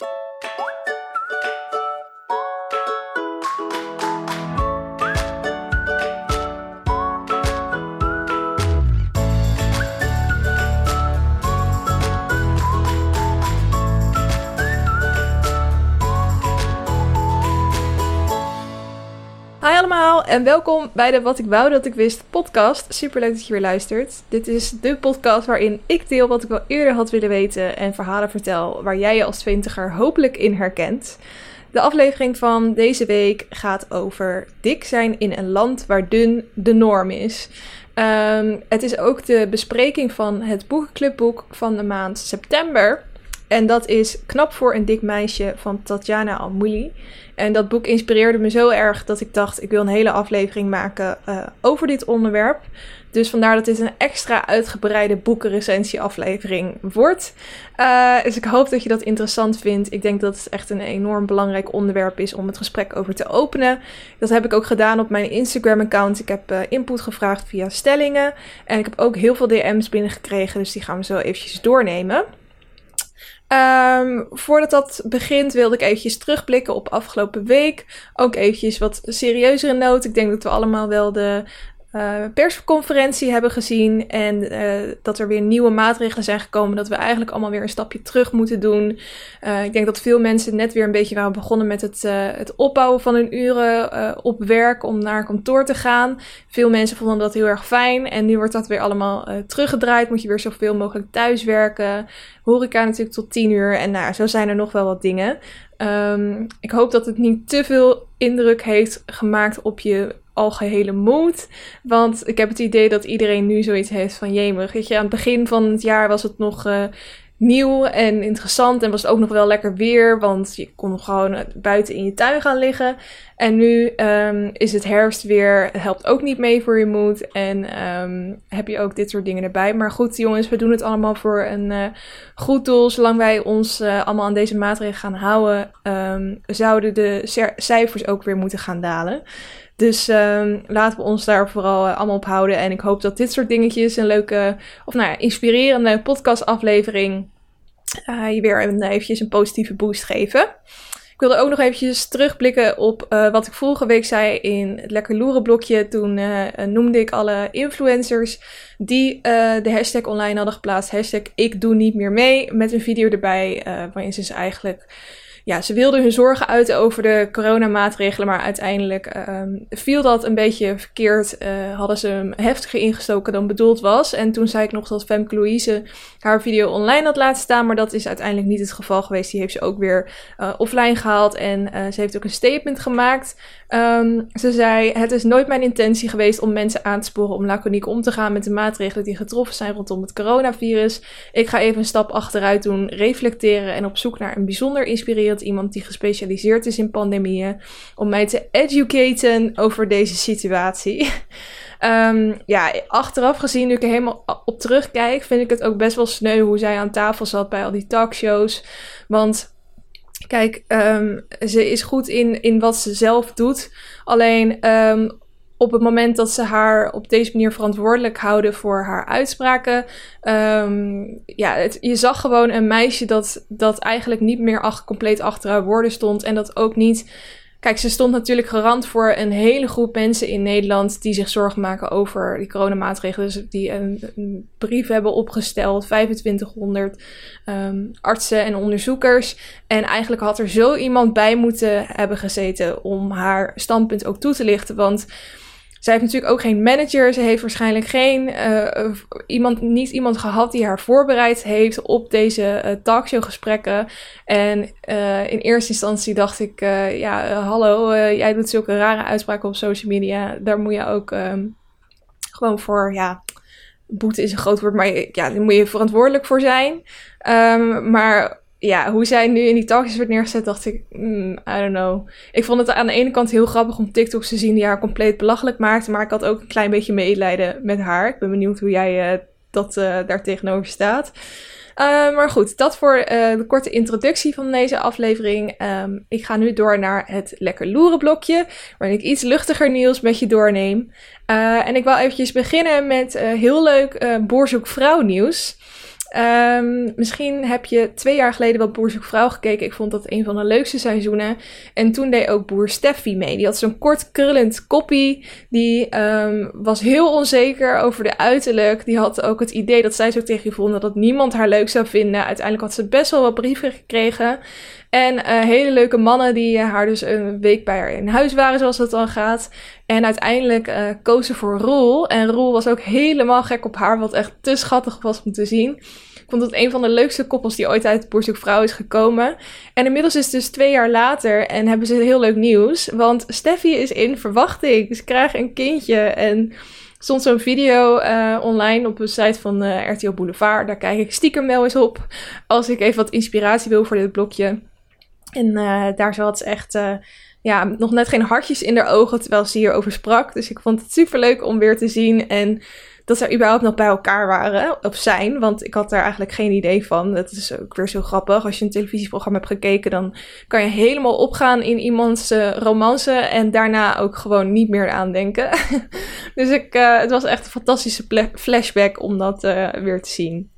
you en welkom bij de Wat ik wou dat ik wist podcast. Superleuk dat je weer luistert. Dit is de podcast waarin ik deel wat ik wel eerder had willen weten en verhalen vertel waar jij je als twintiger hopelijk in herkent. De aflevering van deze week gaat over dik zijn in een land waar dun de norm is. Ehm, het is ook de bespreking van het boekenclubboek van de maand september. En dat is Knap voor een dik meisje van Tatjana Almouli. En dat boek inspireerde me zo erg dat ik dacht, ik wil een hele aflevering maken uh, over dit onderwerp. Dus vandaar dat dit een extra uitgebreide boekenrecensie aflevering wordt. Uh, dus ik hoop dat je dat interessant vindt. Ik denk dat het echt een enorm belangrijk onderwerp is om het gesprek over te openen. Dat heb ik ook gedaan op mijn Instagram account. Ik heb uh, input gevraagd via stellingen. En ik heb ook heel veel DM's binnengekregen, dus die gaan we zo eventjes doornemen. Um, voordat dat begint wilde ik eventjes terugblikken op afgelopen week. Ook eventjes wat serieuzere noot. Ik denk dat we allemaal wel de uh, persconferentie hebben gezien en uh, dat er weer nieuwe maatregelen zijn gekomen, dat we eigenlijk allemaal weer een stapje terug moeten doen. Uh, ik denk dat veel mensen net weer een beetje waren begonnen met het, het opbouwen van hun uren op werk om naar kantoor te gaan. Veel mensen vonden dat heel erg fijn en nu wordt dat weer allemaal teruggedraaid. Moet je weer zoveel mogelijk thuiswerken. Horeca natuurlijk tot tien uur en nou, zo zijn er nog wel wat dingen. Um, ik hoop dat het niet te veel indruk heeft gemaakt op je algehele moed. Want ik heb het idee dat iedereen nu zoiets heeft van jemig. Weet je, aan het begin van het jaar was het nog uh, nieuw en interessant. En was het ook nog wel lekker weer. Want je kon gewoon buiten in je tuin gaan liggen. En nu um, is het herfst weer. Het helpt ook niet mee voor je moed. En um, heb je ook dit soort dingen erbij. Maar goed, jongens, we doen het allemaal voor een uh, goed doel. Zolang wij ons allemaal aan deze maatregelen gaan houden, um, zouden de cijfers ook weer moeten gaan dalen. Dus um, laten we ons daar vooral uh, allemaal op houden. En ik hoop dat dit soort dingetjes een leuke, of nou ja, inspirerende podcastaflevering uh, je weer een, eventjes een positieve boost geven. Ik wilde ook nog eventjes terugblikken op wat ik vorige week zei in het Lekker Loeren blokje. Toen noemde ik alle influencers die de hashtag online hadden geplaatst. Hashtag ik doe niet meer mee. Met een video erbij waarin ze eigenlijk ja, ze wilden hun zorgen uiten over de coronamaatregelen, maar uiteindelijk um, viel dat een beetje verkeerd. Uh, hadden ze hem heftiger ingestoken dan bedoeld was. En toen zei ik nog dat Femke Louise haar video online had laten staan, maar dat is uiteindelijk niet het geval geweest. Die heeft ze ook weer uh, offline gehaald en uh, ze heeft ook een statement gemaakt. Um, ze zei: Het is nooit mijn intentie geweest om mensen aan te sporen om laconiek om te gaan met de maatregelen die getroffen zijn rondom het coronavirus. Ik ga even een stap achteruit doen, reflecteren en op zoek naar een bijzonder inspirerend iemand die gespecialiseerd is in pandemieën, om mij te educaten over deze situatie. um, ja, achteraf gezien, nu ik er helemaal op terugkijk, vind ik het ook best wel sneu hoe zij aan tafel zat bij al die talkshows. Want kijk, um, ze is goed in, in wat ze zelf doet. Alleen um, op het moment dat ze haar op deze manier verantwoordelijk houden voor haar uitspraken. Um, ja, je zag gewoon een meisje dat, dat eigenlijk niet meer compleet achter haar woorden stond. En dat ook niet. Kijk, ze stond natuurlijk garant voor een hele groep mensen in Nederland die zich zorgen maken over die coronamaatregelen. Dus die een, brief hebben opgesteld, 2500 um, artsen en onderzoekers. En eigenlijk had er zo iemand bij moeten hebben gezeten om haar standpunt ook toe te lichten. Want zij heeft natuurlijk ook geen manager. Ze heeft waarschijnlijk geen uh, iemand, niet iemand gehad die haar voorbereid heeft op deze uh, talkshowgesprekken. En uh, in eerste instantie dacht ik, ja, hallo, jij doet zulke rare uitspraken op social media. Daar moet je ook um, gewoon voor, ja, boete is een groot woord, maar ja, daar moet je verantwoordelijk voor zijn. Um, maar ja, hoe zij nu in die talkjes werd neergezet, dacht ik, mm, I don't know. Ik vond het aan de ene kant heel grappig om TikToks te zien die haar compleet belachelijk maakten, maar ik had ook een klein beetje medelijden met haar. Ik ben benieuwd hoe jij uh, dat uh, daar tegenover staat. Uh, maar goed, dat voor de korte introductie van deze aflevering. Um, ik ga nu door naar het lekker loeren blokje, waarin ik iets luchtiger nieuws met je doorneem. en ik wil eventjes beginnen met heel leuk boerzoek vrouw nieuws. Ehm, misschien heb je twee jaar geleden wel Boer Vrouw gekeken. Ik vond dat een van de leukste seizoenen. En toen deed ook Boer Steffi mee. Die had zo'n kort krullend koppie. Die ehm, was heel onzeker over de uiterlijk. Die had ook het idee dat zij zo tegen je vonden dat niemand haar leuk zou vinden. Uiteindelijk had ze best wel wat brieven gekregen. En uh, hele leuke mannen die uh, haar dus een week bij haar in huis waren, zoals dat dan gaat. En uiteindelijk uh, kozen voor Roel. En Roel was ook helemaal gek op haar, wat echt te schattig was om te zien. Ik vond het een van de leukste koppels die ooit uit Vrouw is gekomen. En inmiddels is het dus twee jaar later en hebben ze heel leuk nieuws. Want Steffi is in verwachting. Ze krijgen een kindje en stond zo'n video online op de site van uh, RTL Boulevard. Daar kijk ik stiekem wel eens op als ik even wat inspiratie wil voor dit blokje. En uh, daar zat ze echt uh, ja, nog net geen hartjes in haar ogen terwijl ze hierover sprak. Dus ik vond het super leuk om weer te zien. En dat ze überhaupt nog bij elkaar waren, of zijn. Want ik had daar eigenlijk geen idee van. Dat is ook weer zo grappig. Als je een televisieprogramma hebt gekeken, dan kan je helemaal opgaan in iemands uh, romance. En daarna ook gewoon niet meer aan denken. dus ik, het was echt een fantastische flashback om dat weer te zien.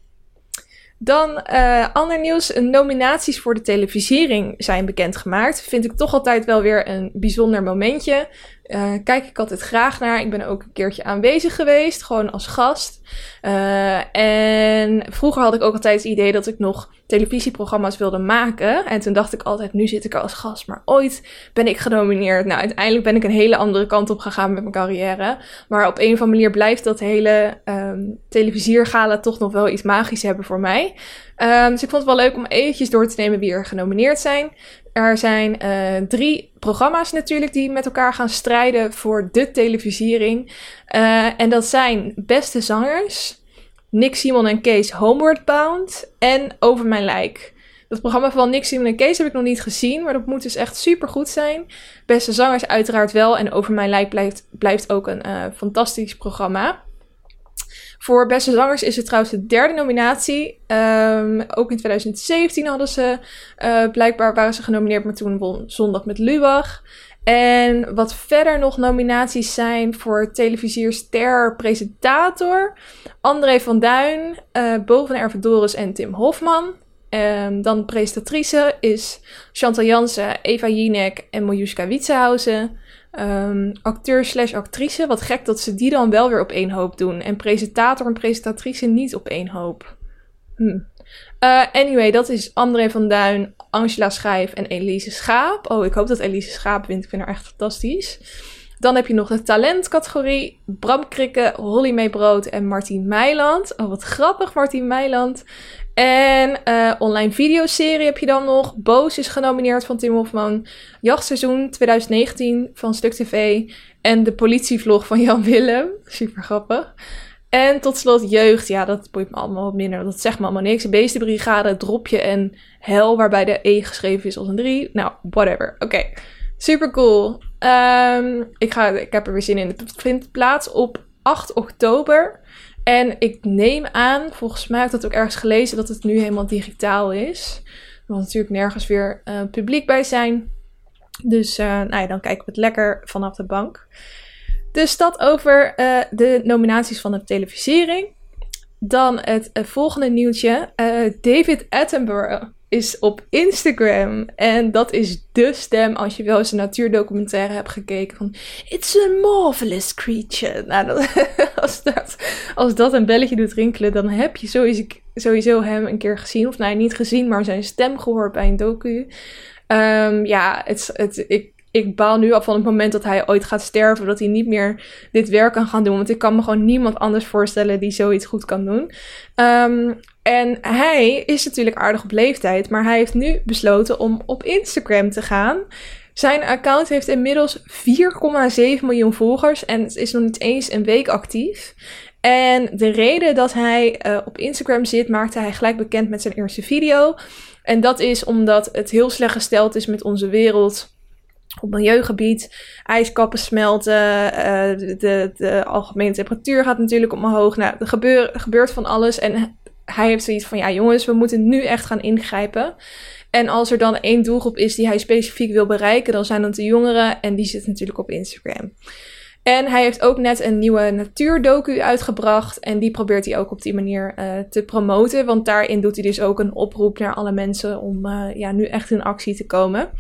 Dan uh, ander nieuws. Nominaties voor de televisiering zijn bekendgemaakt. Vind ik toch altijd wel weer een bijzonder momentje. Uh, kijk ik altijd graag naar. Ik ben ook een keertje aanwezig geweest, gewoon als gast. Uh, en vroeger had ik ook altijd het idee dat ik nog televisieprogramma's wilde maken. En toen dacht ik altijd, nu zit ik er als gast. Maar ooit ben ik genomineerd. Nou, uiteindelijk ben ik een hele andere kant op gegaan met mijn carrière. Maar op een of andere manier blijft dat hele um, televisiergala toch nog wel iets magisch hebben voor mij. Um, dus ik vond het wel leuk om eventjes door te nemen wie er genomineerd zijn. Er zijn uh, drie programma's natuurlijk die met elkaar gaan strijden voor de televisiering. Uh, en dat zijn Beste Zangers, Nick Simon en Kees Homeward Bound en Over Mijn Lijk. Dat programma van Nick Simon en Kees heb ik nog niet gezien, maar dat moet dus echt super goed zijn. Beste Zangers uiteraard wel en Over Mijn Lijk blijft, blijft ook een uh, fantastisch programma. Voor beste zangers is het trouwens de derde nominatie. Um, ook in 2017 hadden ze, uh, blijkbaar waren ze genomineerd, maar toen won Zondag met Lubach. En wat verder nog nominaties zijn voor televisierster presentator. André van Duin, uh, Boven Ervedoris en Tim Hofman. Um, dan presentatrice is Chantal Jansen, Eva Jinek en Miljuska Wietsehausen. Um, acteur slash actrice. Wat gek dat ze die dan wel weer op één hoop doen. En presentator en presentatrice niet op één hoop. Hm. Uh, anyway, dat is André van Duin, Angela Schijf en Elise Schaap. Oh, ik hoop dat Elise Schaap wint. Ik vind haar echt fantastisch. Dan heb je nog de talentcategorie. Bram Krikke, Holly Meebrood en Martien Meiland. Oh, wat grappig, Martien Meiland. En uh, online videoserie heb je dan nog. Boos is genomineerd van Tim Hofman. Jachtseizoen 2019 van Stuk TV. En de politievlog van Jan Willem. Super grappig. En tot slot jeugd. Ja, dat boeit me allemaal wat minder. Dat zegt me allemaal niks. Beestenbrigade, Dropje en Hel. Waarbij de E geschreven is als een 3. Nou, whatever. Oké. Super cool. Um, ik, ga, ik heb er weer zin in. Het vindt plaats op 8 oktober. En ik neem aan, volgens mij heb ik dat ook ergens gelezen, dat het nu helemaal digitaal is. Er natuurlijk nergens weer uh, publiek bij zijn. Dus uh, nou ja, dan kijken we het lekker vanaf de bank. Dus dat over uh, de nominaties van de televisiering. Dan het volgende nieuwtje. David Attenborough is op Instagram. En dat is de stem als je wel eens een natuurdocumentaire hebt gekeken van It's a marvelous creature. Nou, als, dat, als dat een belletje doet rinkelen, dan heb je sowieso, sowieso hem een keer gezien. Of nou, niet gezien, maar zijn stem gehoord bij een docu. Um, ja, het, het, ik, ik baal nu al van het moment dat hij ooit gaat sterven, dat hij niet meer dit werk kan gaan doen. Want ik kan me gewoon niemand anders voorstellen die zoiets goed kan doen. Um, en hij is natuurlijk aardig op leeftijd, maar hij heeft nu besloten om op Instagram te gaan. Zijn account heeft inmiddels 4,7 miljoen volgers en is nog niet eens een week actief. En de reden dat hij uh, op Instagram zit, maakte hij gelijk bekend met zijn eerste video. En dat is omdat het heel slecht gesteld is met onze wereld op milieugebied. Ijskappen smelten, uh, de, de, algemene temperatuur gaat natuurlijk omhoog. Nou, er, er gebeurt van alles. En hij heeft zoiets van, ja jongens, we moeten nu echt gaan ingrijpen. En als er dan één doelgroep is die hij specifiek wil bereiken, dan zijn dat de jongeren. En die zit natuurlijk op Instagram. En hij heeft ook net een nieuwe natuurdocu uitgebracht. En die probeert hij ook op die manier uh, te promoten. Want daarin doet hij dus ook een oproep naar alle mensen om uh, ja, nu echt in actie te komen.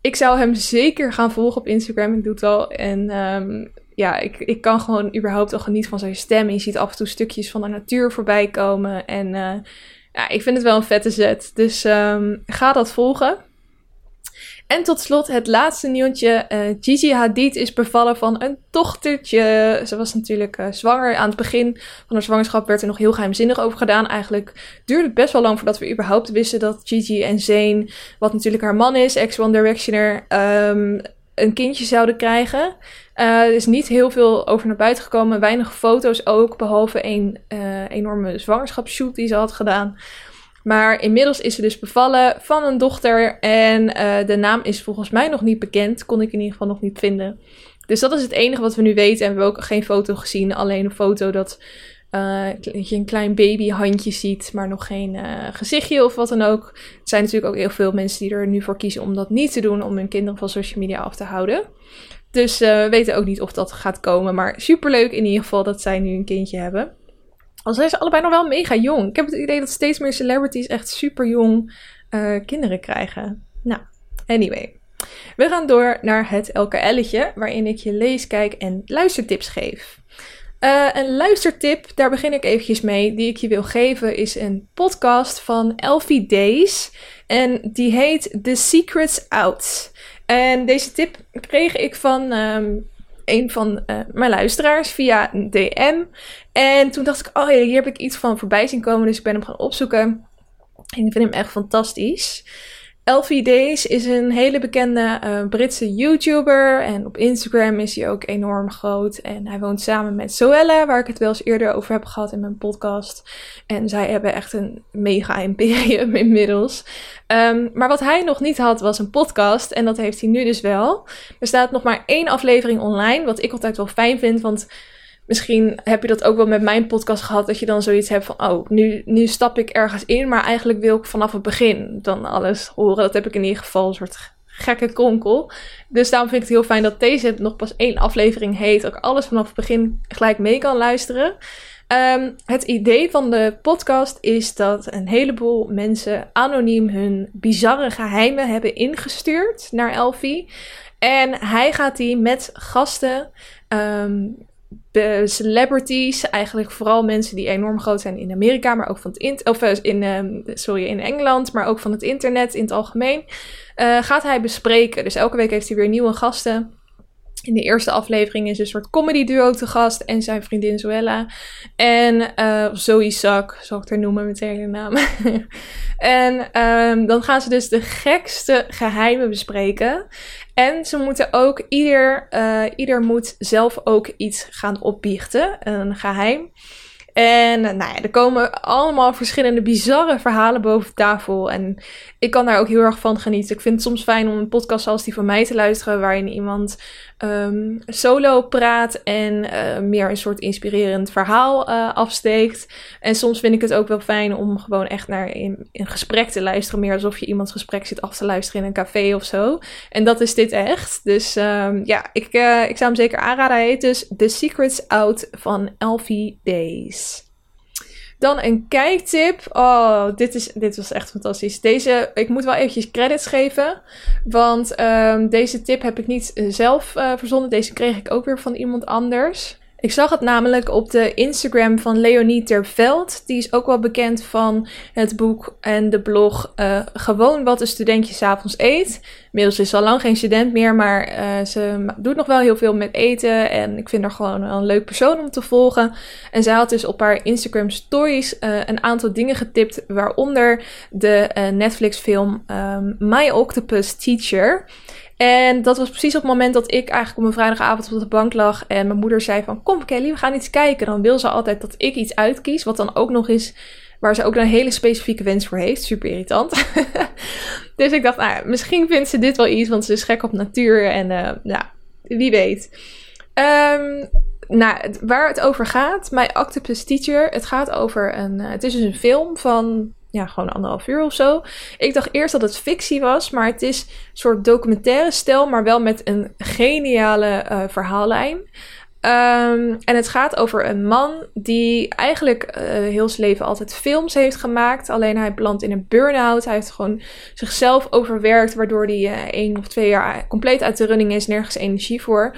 Ik zou hem zeker gaan volgen op Instagram. Ik doe het al. En um, ja, ik, ik kan gewoon überhaupt al genieten van zijn stem. Je ziet af en toe stukjes van de natuur voorbij komen. En uh, ja, ik vind het wel een vette zet. Dus um, ga dat volgen. En tot slot het laatste nieuwtje. Uh, Gigi Hadid is bevallen van een dochtertje. Ze was natuurlijk uh, zwanger. Aan het begin van haar zwangerschap werd er nog heel geheimzinnig over gedaan. Eigenlijk duurde het best wel lang voordat we überhaupt wisten dat Gigi en Zayn, wat natuurlijk haar man is, ex-One Directioner, um, een kindje zouden krijgen. Uh, er is niet heel veel over naar buiten gekomen. Weinig foto's ook, behalve een uh, enorme zwangerschapsshoot die ze had gedaan. Maar inmiddels is ze dus bevallen van een dochter. En uh, de naam is volgens mij nog niet bekend. Kon ik in ieder geval nog niet vinden. Dus dat is het enige wat we nu weten. En we hebben ook geen foto gezien. Alleen een foto dat uh, je een klein babyhandje ziet, maar nog geen uh, gezichtje of wat dan ook. Er zijn natuurlijk ook heel veel mensen die er nu voor kiezen om dat niet te doen, om hun kinderen van social media af te houden. Dus uh, we weten ook niet of dat gaat komen. Maar superleuk in ieder geval dat zij nu een kindje hebben. Al zijn ze allebei nog wel mega jong. Ik heb het idee dat steeds meer celebrities echt super jong kinderen krijgen. Nou, anyway. We gaan door naar het LKL'tje, waarin ik je lees, kijk en luistertips geef. Uh, een luistertip, daar begin ik eventjes mee, die ik je wil geven, is een podcast van Elfie Days. En die heet The Secrets Out. En deze tip kreeg ik van um, een van uh, mijn luisteraars via een DM. En toen dacht ik, oh ja, hier heb ik iets van voorbij zien komen, dus ik ben hem gaan opzoeken. En ik vind hem echt fantastisch. Elfie Days is een hele bekende uh, Britse YouTuber. En op Instagram is hij ook enorm groot. En hij woont samen met Zoella, waar ik het wel eens eerder over heb gehad in mijn podcast. En zij hebben echt een mega imperium inmiddels. Um, maar wat hij nog niet had, was een podcast. En dat heeft hij nu dus wel. Er staat nog maar één aflevering online, wat ik altijd wel fijn vind. Want misschien heb je dat ook wel met mijn podcast gehad. Dat je dan zoiets hebt van, oh, nu, nu stap ik ergens in. Maar eigenlijk wil ik vanaf het begin dan alles horen. Dat heb ik in ieder geval een soort gekke kronkel. Dus daarom vind ik het heel fijn dat deze nog pas één aflevering heet. Ook alles vanaf het begin gelijk mee kan luisteren. Um, het idee van de podcast is dat een heleboel mensen anoniem hun bizarre geheimen hebben ingestuurd naar Elfie. En hij gaat die met gasten um, celebrities, eigenlijk vooral mensen die enorm groot zijn in Amerika, maar ook van het in, of eh, in, sorry, in Engeland, maar ook van het internet in het algemeen, uh, gaat hij bespreken. Dus elke week heeft hij weer nieuwe gasten. In de eerste aflevering is een soort comedy duo te gast en zijn vriendin Zoella. En uh, Zoe Sak, zal ik haar noemen met hele naam. en um, dan gaan ze dus de gekste geheimen bespreken. En ze moeten ook, ieder, uh, ieder moet zelf ook iets gaan opbiechten, een geheim. En nou ja, er komen allemaal verschillende bizarre verhalen boven tafel. En ik kan daar ook heel erg van genieten. Ik vind het soms fijn om een podcast zoals die van mij te luisteren, waarin iemand um, solo praat en uh, meer een soort inspirerend verhaal uh, afsteekt. En soms vind ik het ook wel fijn om gewoon echt naar een, gesprek te luisteren, meer alsof je iemands gesprek zit af te luisteren in een café of zo. En dat is dit echt. Dus um, ja, ik, ik zou hem zeker aanraden. Hij heet dus The Secrets Out van Elfie Days. Dan een kijktip. Oh, dit, is, dit was echt fantastisch. Deze, ik moet wel eventjes credits geven. Want um, deze tip heb ik niet zelf uh, verzonnen. Deze kreeg ik ook weer van iemand anders. Ik zag het namelijk op de Instagram van Leonie Terveld. Die is ook wel bekend van het boek en de blog uh, Gewoon wat een studentje s'avonds eet. Inmiddels is ze al lang geen student meer, maar uh, ze doet nog wel heel veel met eten. En ik vind haar gewoon een leuk persoon om te volgen. En zij had dus op haar Instagram stories uh, een aantal dingen getipt. Waaronder de Netflix film um, My Octopus Teacher. En dat was precies op het moment dat ik eigenlijk op een vrijdagavond op de bank lag. En mijn moeder zei van, kom Kelly, we gaan iets kijken. Dan wil ze altijd dat ik iets uitkies. Wat dan ook nog is waar ze ook een hele specifieke wens voor heeft. Super irritant. dus ik dacht, nou, misschien vindt ze dit wel iets, want ze is gek op natuur. En uh, wie weet. Um, nou, waar het over gaat, My Octopus Teacher. Het gaat over een, uh, het is dus een film van ja, gewoon anderhalf uur of zo. Ik dacht eerst dat het fictie was, maar het is een soort documentaire stijl, maar wel met een geniale uh, verhaallijn. Um, en het gaat over een man die eigenlijk uh, heel zijn leven altijd films heeft gemaakt. Alleen hij belandt in een burn-out. Hij heeft gewoon zichzelf overwerkt, waardoor hij uh, één of twee jaar compleet uit de running is, nergens energie voor.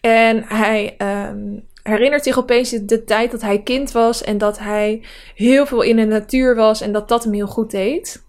En hij um, herinnert zich opeens de tijd dat hij kind was en dat hij heel veel in de natuur was en dat dat hem heel goed deed.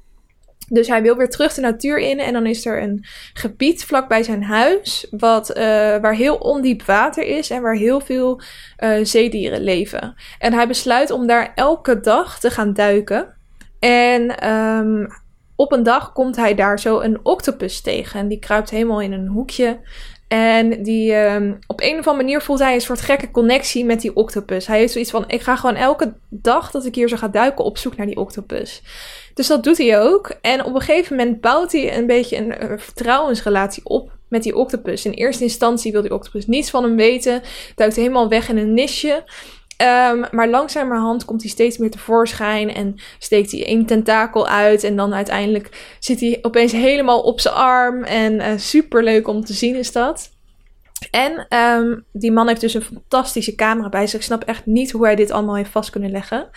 Dus hij wil weer terug de natuur in. En dan is er een gebied vlakbij zijn huis. Wat, uh, waar heel ondiep water is. En waar heel veel uh, zeedieren leven. En hij besluit om daar elke dag te gaan duiken. En um, op een dag komt hij daar zo een octopus tegen. En die kruipt helemaal in een hoekje. En die, um, op een of andere manier voelt hij een soort gekke connectie met die octopus. Hij heeft zoiets van: ik ga gewoon elke dag dat ik hier zo ga duiken op zoek naar die octopus. Dus dat doet hij ook. En op een gegeven moment bouwt hij een beetje een, vertrouwensrelatie op met die octopus. In eerste instantie wil die octopus niets van hem weten. Duikt helemaal weg in een nisje. Um, maar langzamerhand komt hij steeds meer tevoorschijn en steekt hij één tentakel uit. En dan uiteindelijk zit hij opeens helemaal op zijn arm. En uh, super leuk om te zien is dat. En um, die man heeft dus een fantastische camera bij zich. Ik snap echt niet hoe hij dit allemaal heeft vast kunnen leggen.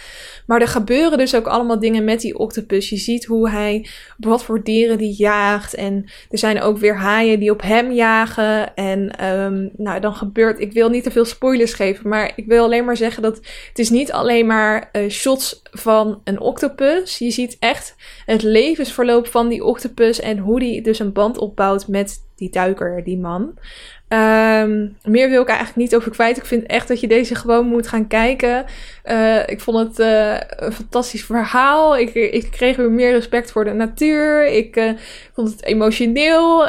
Maar er gebeuren dus ook allemaal dingen met die octopus. Je ziet hoe hij wat voor dieren die jaagt. En er zijn ook weer haaien die op hem jagen. En um, nou, dan gebeurt... Ik wil niet te veel spoilers geven. Maar ik wil alleen maar zeggen dat het is niet alleen maar uh, shots van een octopus. Je ziet echt het levensverloop van die octopus. En hoe die dus een band opbouwt met die duiker, die man. Um, meer wil ik eigenlijk niet over kwijt. Ik vind echt dat je deze gewoon moet gaan kijken. Uh, ik vond het uh, een fantastisch verhaal. Ik, ik kreeg weer meer respect voor de natuur. Ik uh, vond het emotioneel.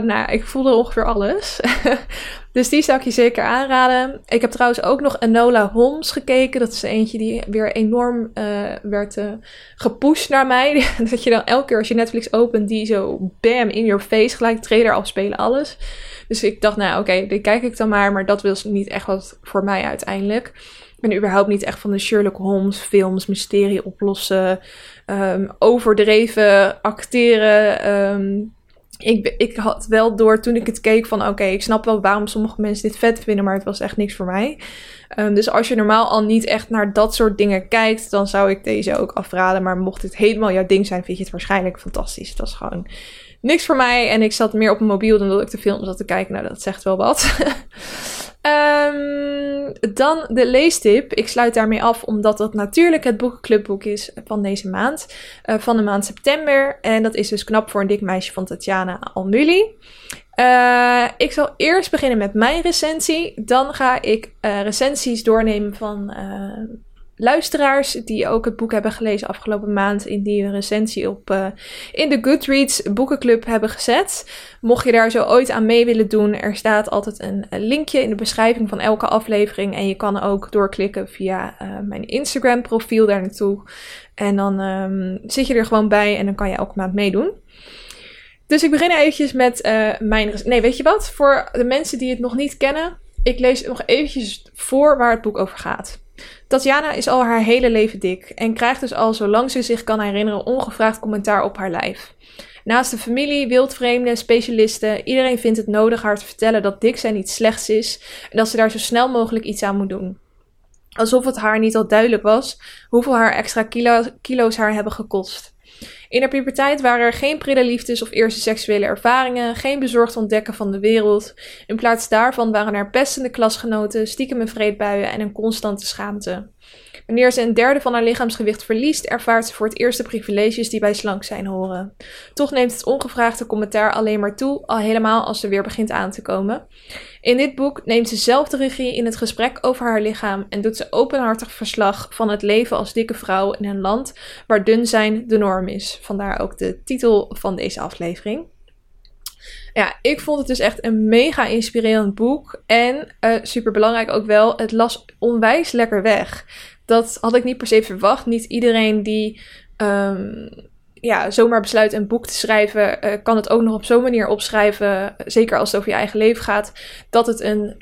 nou, ik voelde ongeveer alles. dus die zou ik je zeker aanraden. Ik heb trouwens ook nog Enola Holmes gekeken. Dat is eentje die weer enorm werd gepusht naar mij. dat je dan elke keer als je Netflix opent, die zo bam in your face gelijk trailer afspelen, alles. Dus ik dacht, nou oké, die kijk ik dan maar. Maar dat was niet echt wat voor mij uiteindelijk. Ik ben überhaupt niet echt van de Sherlock Holmes films, mysterie oplossen, um, overdreven acteren. Um, ik, ik had wel door toen ik het keek van oké, ik snap wel waarom sommige mensen dit vet vinden, maar het was echt niks voor mij. Um, dus als je normaal al niet echt naar dat soort dingen kijkt, dan zou ik deze ook afraden. Maar mocht het helemaal jouw ding zijn, vind je het waarschijnlijk fantastisch. Het was gewoon niks voor mij. En ik zat meer op mijn mobiel dan dat ik de film zat te kijken. Nou, dat zegt wel wat. um, dan de leestip. Ik sluit daarmee af, omdat dat natuurlijk het boekenclubboek is van deze maand. Uh, van de maand september. En dat is dus Knap voor een dik meisje van Tatjana Almuli. Uh, ik zal eerst beginnen met mijn recensie. Dan ga ik uh, recensies doornemen van luisteraars die ook het boek hebben gelezen afgelopen maand, in die een recensie op uh, in de Goodreads boekenclub hebben gezet. Mocht je daar zo ooit aan mee willen doen, er staat altijd een, linkje in de beschrijving van elke aflevering. En je kan ook doorklikken via uh, mijn Instagram profiel daar naartoe. En dan um, zit je er gewoon bij en dan kan je elke maand meedoen. Dus ik begin eventjes met uh, mijn. Nee, weet je wat? Voor de mensen die het nog niet kennen, ik lees nog eventjes voor waar het boek over gaat. Tatjana is al haar hele leven dik en krijgt dus al zolang ze zich kan herinneren ongevraagd commentaar op haar lijf. Naast de familie, wildvreemden, specialisten, iedereen vindt het nodig haar te vertellen dat dik zijn iets slechts is en dat ze daar zo snel mogelijk iets aan moet doen. Alsof het haar niet al duidelijk was hoeveel haar extra kilo, kilo's haar hebben gekost. In haar puberteit waren er geen prille liefdes of eerste seksuele ervaringen, geen bezorgd ontdekken van de wereld. In plaats daarvan waren er pestende klasgenoten, stiekeme vreedbuien en een constante schaamte. Wanneer ze een derde van haar lichaamsgewicht verliest, ervaart ze voor het eerst de privileges die bij slank zijn horen. Toch neemt het ongevraagde commentaar alleen maar toe, al helemaal als ze weer begint aan te komen. In dit boek neemt ze zelf de regie in het gesprek over haar lichaam en doet ze openhartig verslag van het leven als dikke vrouw in een land waar dun zijn de norm is. Vandaar ook de titel van deze aflevering. Ja, ik vond het dus echt een mega inspirerend boek. En uh, super belangrijk ook wel, het las onwijs lekker weg. Dat had ik niet per se verwacht. Niet iedereen die um, ja, zomaar besluit een boek te schrijven, uh, kan het ook nog op zo'n manier opschrijven. Zeker als het over je eigen leven gaat. Dat het een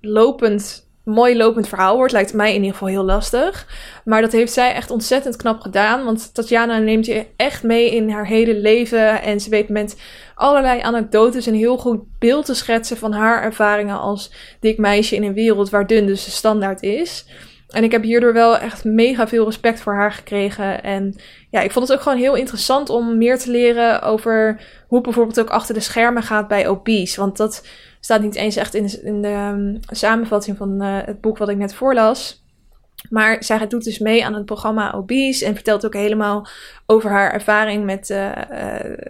lopend mooi lopend verhaal wordt. Lijkt mij in ieder geval heel lastig. Maar dat heeft zij echt ontzettend knap gedaan. Want Tatjana neemt je echt mee in haar hele leven. En ze weet met allerlei anekdotes een heel goed beeld te schetsen van haar ervaringen als dik meisje in een wereld waar dun dus de standaard is. En ik heb hierdoor wel echt mega veel respect voor haar gekregen. En ja, ik vond het ook gewoon heel interessant om meer te leren over hoe het bijvoorbeeld ook achter de schermen gaat bij obese. Want dat staat niet eens echt in de, in de um, samenvatting van uh, het boek wat ik net voorlas. Maar zij doet dus mee aan het programma Obese en vertelt ook helemaal over haar ervaring met, uh,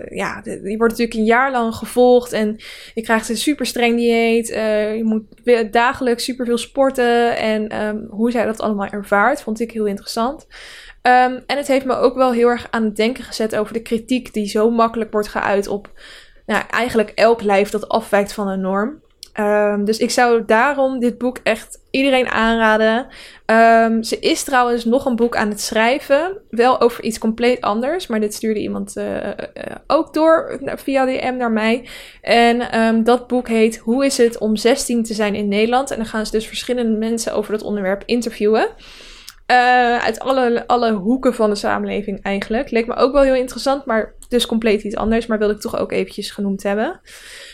ja, die wordt natuurlijk een jaar lang gevolgd en je krijgt een super streng dieet. Uh, je moet dagelijks super veel sporten en um, hoe zij dat allemaal ervaart, vond ik heel interessant. Um, en het heeft me ook wel heel erg aan het denken gezet over de kritiek die zo makkelijk wordt geuit op nou, eigenlijk elk lijf dat afwijkt van een norm. Um, dus ik zou daarom dit boek echt iedereen aanraden. Um, ze is trouwens nog een boek aan het schrijven. Wel over iets compleet anders. Maar dit stuurde iemand uh, uh, ook door via DM naar mij. En um, dat boek heet Hoe is het om 16 te zijn in Nederland? En dan gaan ze dus verschillende mensen over dat onderwerp interviewen. Uit alle, alle hoeken van de samenleving eigenlijk. Leek me ook wel heel interessant, maar dus compleet iets anders. Maar wilde ik toch ook eventjes genoemd hebben.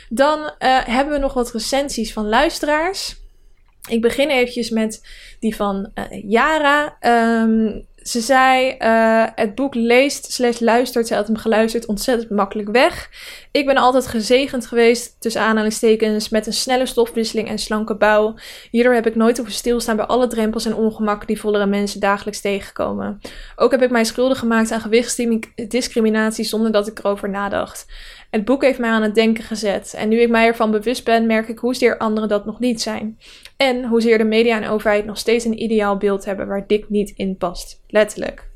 Dan uh, hebben we nog wat recensies van luisteraars. Ik begin eventjes met die van uh, Yara. Um, ze zei, uh, het boek leest slash luistert, ze had hem geluisterd, ontzettend makkelijk weg. Ik ben altijd gezegend geweest, tussen aanhalingstekens, met een snelle stofwisseling en slanke bouw. Hierdoor heb ik nooit hoeven stilstaan bij alle drempels en ongemakken die vollere mensen dagelijks tegenkomen. Ook heb ik mij schuldig gemaakt aan gewichtsdiscriminatie zonder dat ik erover nadacht. Het boek heeft mij aan het denken gezet. En nu ik mij ervan bewust ben, merk ik hoezeer anderen dat nog niet zijn. En hoezeer de media en overheid nog steeds een ideaal beeld hebben waar dik niet in past. Letterlijk.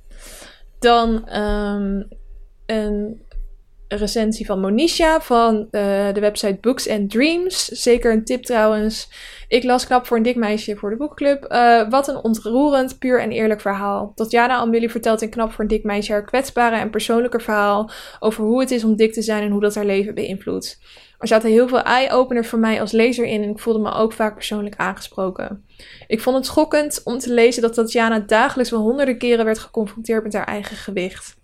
Dan um, een recensie van Monisha van uh, de website Books and Dreams. Zeker een tip trouwens. Ik las knap voor een dik meisje voor de boekclub. Uh, wat een ontroerend, puur en eerlijk verhaal. Tatjana Amelie vertelt in knap voor een dik meisje haar kwetsbare en persoonlijke verhaal over hoe het is om dik te zijn en hoe dat haar leven beïnvloedt. Er zaten heel veel eye-openers voor mij als lezer in en ik voelde me ook vaak persoonlijk aangesproken. Ik vond het schokkend om te lezen dat Tatjana dagelijks wel honderden keren werd geconfronteerd met haar eigen gewicht.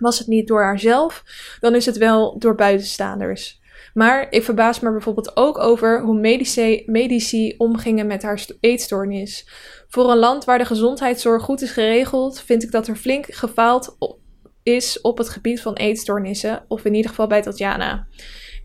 Was het niet door haarzelf, dan is het wel door buitenstaanders. Maar ik verbaas me bijvoorbeeld ook over hoe medici, medici omgingen met haar eetstoornis. Voor een land waar de gezondheidszorg goed is geregeld, vind ik dat er flink gefaald is op het gebied van eetstoornissen, of in ieder geval bij Tatjana.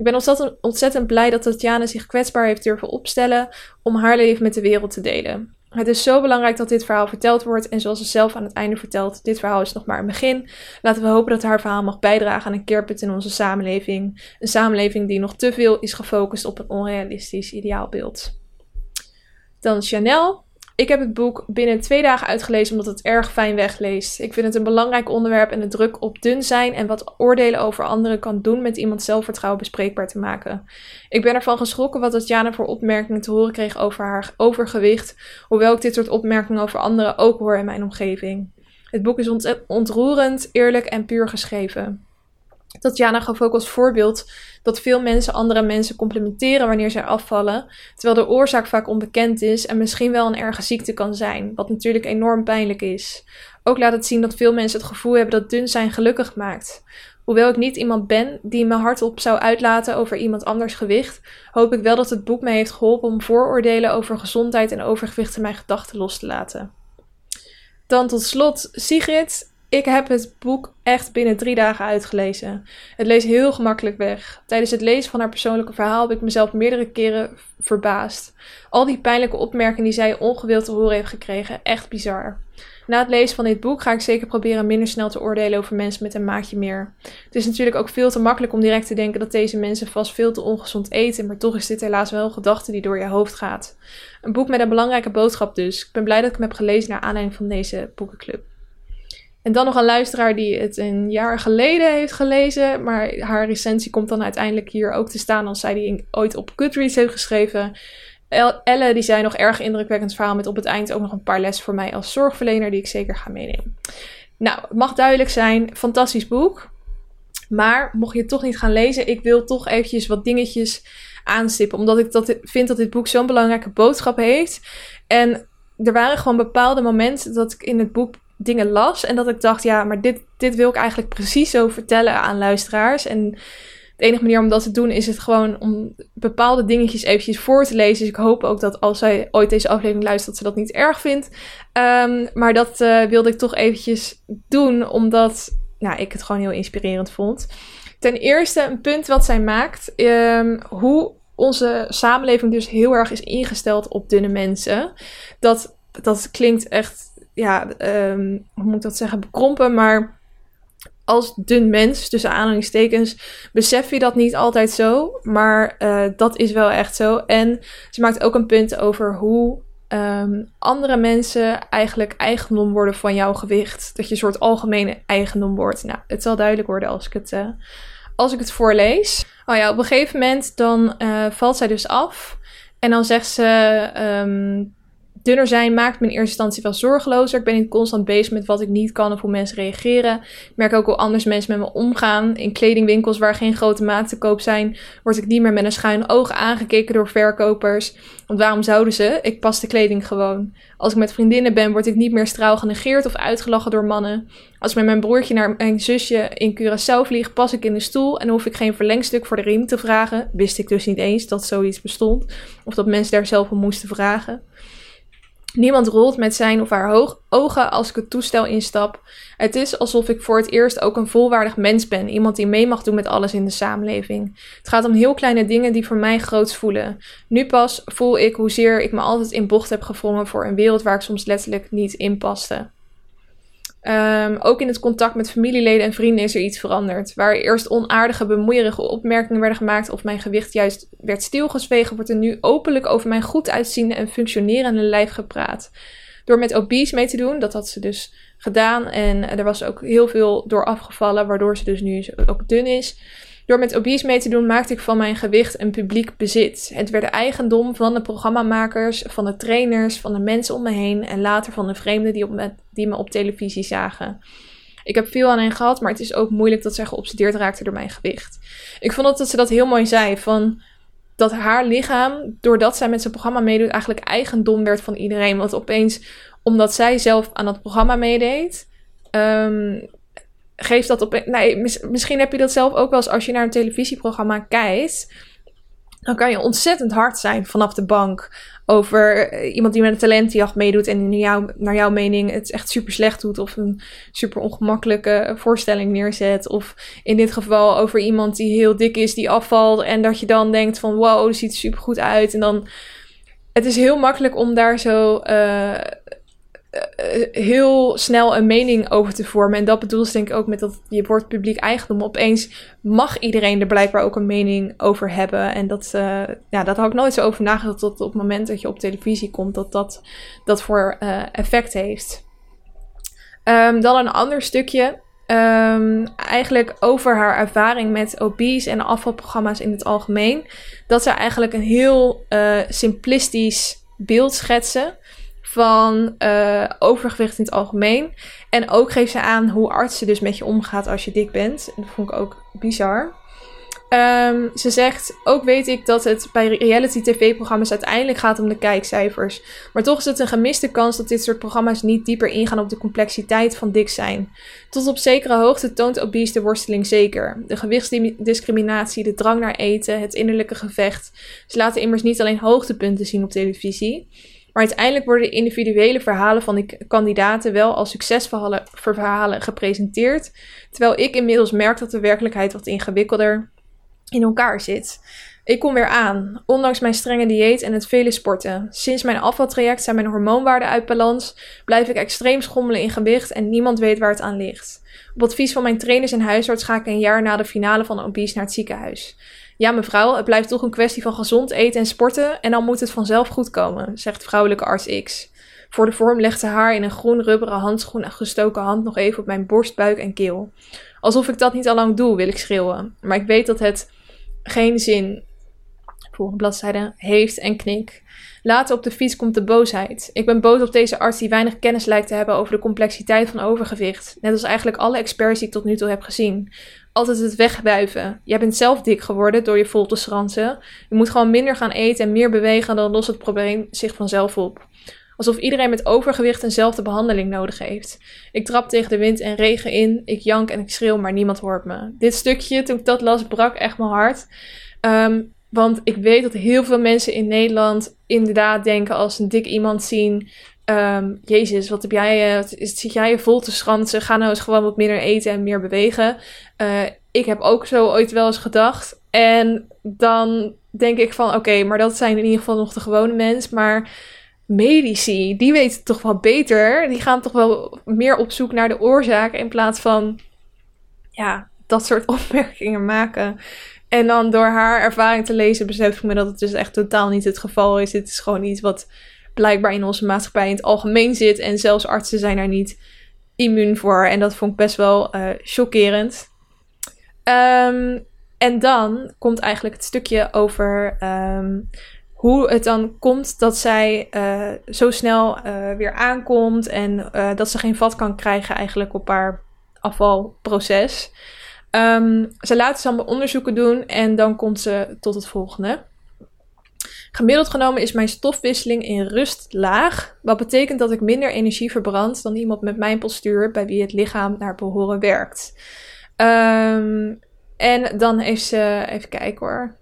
Ik ben ontzettend, ontzettend blij dat Tatjana zich kwetsbaar heeft durven opstellen om haar leven met de wereld te delen. Het is zo belangrijk dat dit verhaal verteld wordt. En zoals ze zelf aan het einde vertelt, dit verhaal is nog maar een begin. Laten we hopen dat haar verhaal mag bijdragen aan een keerpunt in onze samenleving. Een samenleving die nog te veel is gefocust op een onrealistisch ideaalbeeld. Dan Chanel. Ik heb het boek binnen twee dagen uitgelezen omdat het erg fijn wegleest. Ik vind het een belangrijk onderwerp en de druk op dun zijn en wat oordelen over anderen kan doen met iemands zelfvertrouwen bespreekbaar te maken. Ik ben ervan geschrokken wat Tatjana voor opmerkingen te horen kreeg over haar overgewicht, hoewel ik dit soort opmerkingen over anderen ook hoor in mijn omgeving. Het boek is ontroerend, eerlijk en puur geschreven. Tatjana gaf ook als voorbeeld dat veel mensen andere mensen complimenteren wanneer zij afvallen, terwijl de oorzaak vaak onbekend is en misschien wel een erge ziekte kan zijn, wat natuurlijk enorm pijnlijk is. Ook laat het zien dat veel mensen het gevoel hebben dat dun zijn gelukkig maakt. Hoewel ik niet iemand ben die me hardop zou uitlaten over iemand anders gewicht, hoop ik wel dat het boek mij heeft geholpen om vooroordelen over gezondheid en overgewicht in mijn gedachten los te laten. Dan tot slot Sigrid. Ik heb het boek echt binnen drie dagen uitgelezen. Het leest heel gemakkelijk weg. Tijdens het lezen van haar persoonlijke verhaal heb ik mezelf meerdere keren verbaasd. Al die pijnlijke opmerkingen die zij ongewild te horen heeft gekregen, echt bizar. Na het lezen van dit boek ga ik zeker proberen minder snel te oordelen over mensen met een maatje meer. Het is natuurlijk ook veel te makkelijk om direct te denken dat deze mensen vast veel te ongezond eten, maar toch is dit helaas wel een gedachte die door je hoofd gaat. Een boek met een belangrijke boodschap dus. Ik ben blij dat ik hem heb gelezen naar aanleiding van deze boekenclub. En dan nog een luisteraar die het een jaar geleden heeft gelezen. Maar haar recensie komt dan uiteindelijk hier ook te staan als zij die ooit op Goodreads heeft geschreven. Elle die zei nog erg indrukwekkend verhaal met op het eind ook nog een paar lessen voor mij als zorgverlener die ik zeker ga meenemen. Nou, het mag duidelijk zijn, fantastisch boek. Maar mocht je het toch niet gaan lezen, ik wil toch eventjes wat dingetjes aanstippen. Omdat ik dat, vind dat dit boek zo'n belangrijke boodschap heeft. En er waren gewoon bepaalde momenten dat ik in het boek dingen las. En dat ik dacht, ja, maar dit, dit wil ik eigenlijk precies zo vertellen aan luisteraars. En de enige manier om dat te doen is het gewoon om bepaalde dingetjes eventjes voor te lezen. Dus ik hoop ook dat als zij ooit deze aflevering luistert, dat ze dat niet erg vindt. Ehm, maar dat uh, wilde ik toch eventjes doen, omdat nou, ik het gewoon heel inspirerend vond. Ten eerste een punt wat zij maakt, um, hoe onze samenleving dus heel erg is ingesteld op dunne mensen. Dat, dat klinkt echt, ja, um, hoe moet ik dat zeggen, bekrompen, maar als dun mens, tussen aanhalingstekens, besef je dat niet altijd zo. Maar uh, dat is wel echt zo. En ze maakt ook een punt over hoe um, andere mensen eigenlijk eigendom worden van jouw gewicht. Dat je een soort algemene eigendom wordt. Nou, het zal duidelijk worden als ik het, uh, als ik het voorlees. Oh ja, op een gegeven moment dan uh, valt zij dus af. En dan zegt ze... Um, dunner zijn maakt me in eerste instantie wel zorgelozer. Ik ben niet constant bezig met wat ik niet kan of hoe mensen reageren. Ik merk ook hoe anders mensen met me omgaan. In kledingwinkels waar geen grote maten te koop zijn, word ik niet meer met een schuin oog aangekeken door verkopers. Want waarom zouden ze? Ik pas de kleding gewoon. Als ik met vriendinnen ben, word ik niet meer straal genegeerd of uitgelachen door mannen. Als ik met mijn broertje naar mijn zusje in Curaçao vlieg, pas ik in de stoel en hoef ik geen verlengstuk voor de riem te vragen. Wist ik dus niet eens dat zoiets bestond. Of dat mensen daar zelf om moesten vragen. Niemand rolt met zijn of haar ogen als ik het toestel instap. Het is alsof ik voor het eerst ook een volwaardig mens ben. Iemand die mee mag doen met alles in de samenleving. Het gaat om heel kleine dingen die voor mij groots voelen. Nu pas voel ik hoezeer ik me altijd in bocht heb gevrongen voor een wereld waar ik soms letterlijk niet in paste. Um, ook in het contact met familieleden en vrienden is er iets veranderd. Waar eerst onaardige, bemoeierige opmerkingen werden gemaakt of mijn gewicht juist werd stilgezwegen, wordt er nu openlijk over mijn goed uitziende en functionerende lijf gepraat. Door met obese mee te doen, dat had ze dus gedaan en er was ook heel veel door afgevallen, waardoor ze dus nu ook dun is. Door met obese mee te doen maakte ik van mijn gewicht een publiek bezit. Het werd eigendom van de programmamakers, van de trainers, van de mensen om me heen en later van de vreemden die, op me, die me op televisie zagen. Ik heb veel aan hen gehad, maar het is ook moeilijk dat zij geobsedeerd raakte door mijn gewicht. Ik vond dat ze dat heel mooi zei, van dat haar lichaam, doordat zij met zijn programma meedoet, eigenlijk eigendom werd van iedereen. Want opeens, omdat zij zelf aan dat programma meedeed, um, geeft dat op. Nee, misschien heb je dat zelf ook wel eens als je naar een televisieprogramma kijkt. Dan kan je ontzettend hard zijn vanaf de bank over eh, iemand die met een talentjacht meedoet en naar, jou, naar jouw mening het echt super slecht doet of een super ongemakkelijke voorstelling neerzet. Of in dit geval over iemand die heel dik is, die afvalt en dat je dan denkt van wow, dat ziet er super goed uit. En dan, het is heel makkelijk om daar zo eh, heel snel een mening over te vormen. En dat bedoelt denk ik ook met dat je wordt publiek eigendom. Opeens mag iedereen er blijkbaar ook een mening over hebben. En dat, uh, ja, dat had ik nooit zo over nagedacht tot op het moment dat je op televisie komt, dat dat, dat voor effect heeft. Um, dan een ander stukje. Um, eigenlijk over haar ervaring met obese en afvalprogramma's in het algemeen. Dat ze eigenlijk een heel simplistisch beeld schetsen van uh, overgewicht in het algemeen. En ook geeft ze aan hoe artsen dus met je omgaat als je dik bent. En dat vond ik ook bizar. Um, ze zegt, ook weet ik dat het bij reality tv-programma's uiteindelijk gaat om de kijkcijfers. Maar toch is het een gemiste kans dat dit soort programma's niet dieper ingaan op de complexiteit van dik zijn. Tot op zekere hoogte toont obese de worsteling zeker. De gewichtsdiscriminatie, de drang naar eten, het innerlijke gevecht. Ze laten immers niet alleen hoogtepunten zien op televisie. Maar uiteindelijk worden de individuele verhalen van die kandidaten wel als succesverhalen verhalen gepresenteerd. Terwijl ik inmiddels merk dat de werkelijkheid wat ingewikkelder in elkaar zit. Ik kom weer aan, ondanks mijn strenge dieet en het vele sporten. Sinds mijn afvaltraject zijn mijn hormoonwaarden uit balans, blijf ik extreem schommelen in gewicht en niemand weet waar het aan ligt. Op advies van mijn trainers en huisarts ga ik een jaar na de finale van Obese naar het ziekenhuis. Ja, mevrouw, het blijft toch een kwestie van gezond eten en sporten en dan moet het vanzelf goed komen, zegt vrouwelijke arts X. Voor de vorm legt ze haar in een groen rubberen handschoen en gestoken hand nog even op mijn borst, buik en keel. Alsof ik dat niet al lang doe, wil ik schreeuwen. Maar ik weet dat het geen zin, volgende bladzijde, heeft en knik. Later op de fiets komt de boosheid. Ik ben boos op deze arts die weinig kennis lijkt te hebben over de complexiteit van overgewicht. Net als eigenlijk alle experts die ik tot nu toe heb gezien. Altijd het wegbuiven. Jij bent zelf dik geworden door je vol te schransen. Je moet gewoon minder gaan eten en meer bewegen, dan lost het probleem zich vanzelf op. Alsof iedereen met overgewicht eenzelfde behandeling nodig heeft. Ik trap tegen de wind en regen in, ik jank en ik schreeuw, maar niemand hoort me. Dit stukje, toen ik dat las, brak echt mijn hart. Ehm, want ik weet dat heel veel mensen in Nederland inderdaad denken als een dik iemand zien. Um, Jezus, wat heb jij, uh, zit jij je vol te schransen? Ga nou eens gewoon wat minder eten en meer bewegen. Uh, ik heb ook zo ooit wel eens gedacht. En dan denk ik van, oké, maar dat zijn in ieder geval nog de gewone mens. Maar medici, die weten toch wel beter. Die gaan toch wel meer op zoek naar de oorzaak in plaats van, ja, dat soort opmerkingen maken. En dan door haar ervaring te lezen besef ik me dat het dus echt totaal niet het geval is. Het is gewoon iets wat blijkbaar in onze maatschappij in het algemeen zit. En zelfs artsen zijn daar niet immuun voor. En dat vond ik best wel uh, chockerend. Um, en dan komt eigenlijk het stukje over um, hoe het dan komt dat zij uh, zo snel uh, weer aankomt. En dat ze geen vat kan krijgen eigenlijk op haar afvalproces. Um, ze laat ze allemaal onderzoeken doen en dan komt ze tot het volgende. Gemiddeld genomen is mijn stofwisseling in rust laag, wat betekent dat ik minder energie verbrand dan iemand met mijn postuur bij wie het lichaam naar behoren werkt. Um, en dan heeft ze, even kijken hoor.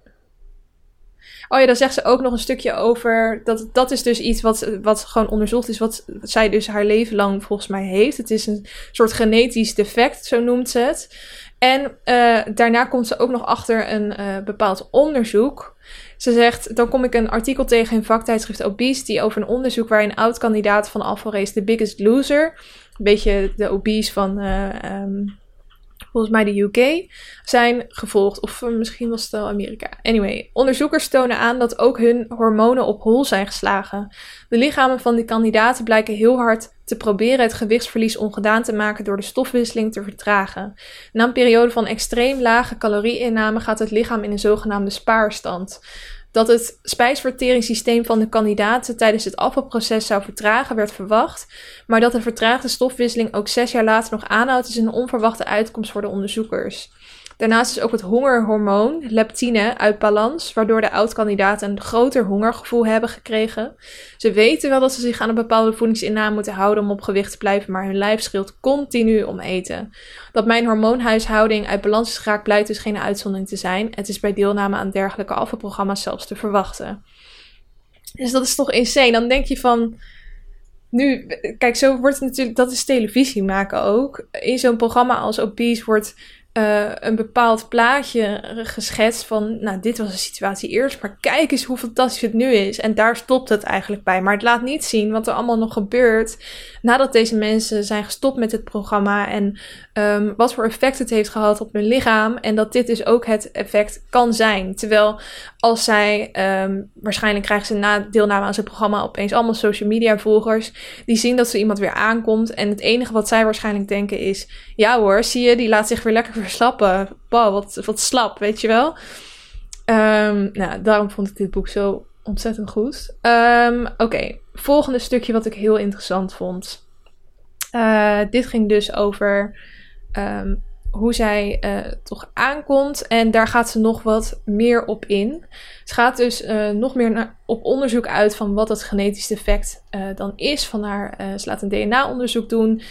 Oh ja, dan zegt ze ook nog een stukje over. Dat, dat is dus iets wat, wat gewoon onderzocht is. Wat zij dus haar leven lang volgens mij heeft. Het is een soort genetisch defect, zo noemt ze het. En uh, daarna komt ze ook nog achter een uh, bepaald onderzoek. Ze zegt, dan kom ik een artikel tegen in vaktijdschrift Obesity over een onderzoek waarin oud-kandidaat van Race The Biggest Loser, een beetje de obese van uh, volgens mij de UK, zijn gevolgd. Of misschien was het wel Amerika. Anyway, onderzoekers tonen aan dat ook hun hormonen op hol zijn geslagen. De lichamen van die kandidaten blijken heel hard te proberen het gewichtsverlies ongedaan te maken door de stofwisseling te vertragen. Na een periode van extreem lage calorieinname gaat het lichaam in een zogenaamde spaarstand dat het spijsverteringssysteem van de kandidaten tijdens het afvalproces zou vertragen, werd verwacht. Maar dat de vertraagde stofwisseling ook zes jaar later nog aanhoudt, is een onverwachte uitkomst voor de onderzoekers. Daarnaast is ook het hongerhormoon, leptine, uit balans, waardoor de oud-kandidaten een groter hongergevoel hebben gekregen. Ze weten wel dat ze zich aan een bepaalde voedingsinname moeten houden om op gewicht te blijven, maar hun lijf schreeuwt continu om eten. Dat mijn hormoonhuishouding uit balans is geraakt blijkt dus geen uitzondering te zijn. Het is bij deelname aan dergelijke afvalprogramma's zelfs te verwachten. Dus dat is toch insane. Dan denk je van nu, kijk, zo wordt het natuurlijk, dat is televisie maken ook. In zo'n programma als Obese wordt uh, een bepaald plaatje geschetst van, nou, dit was de situatie eerst, maar kijk eens hoe fantastisch het nu is. En daar stopt het eigenlijk bij. Maar het laat niet zien wat er allemaal nog gebeurt nadat deze mensen zijn gestopt met het programma en um, wat voor effect het heeft gehad op hun lichaam. En dat dit dus ook het effect kan zijn. Terwijl als zij, um, waarschijnlijk krijgen ze na deelname aan zijn programma opeens allemaal social media volgers, die zien dat ze iemand weer aankomt. En het enige wat zij waarschijnlijk denken is, ja hoor, zie je, die laat zich weer lekker verslappen. Wow, wat, wat slap, weet je wel. Um, nou, daarom vond ik dit boek zo ontzettend goed. Oké, volgende stukje wat ik heel interessant vond. Uh, dit ging dus over um, hoe zij uh, toch aankomt. En daar gaat ze nog wat meer op in. Ze gaat dus uh, nog meer naar, op onderzoek uit van wat het genetisch defect dan is van haar. ze laat een DNA-onderzoek doen.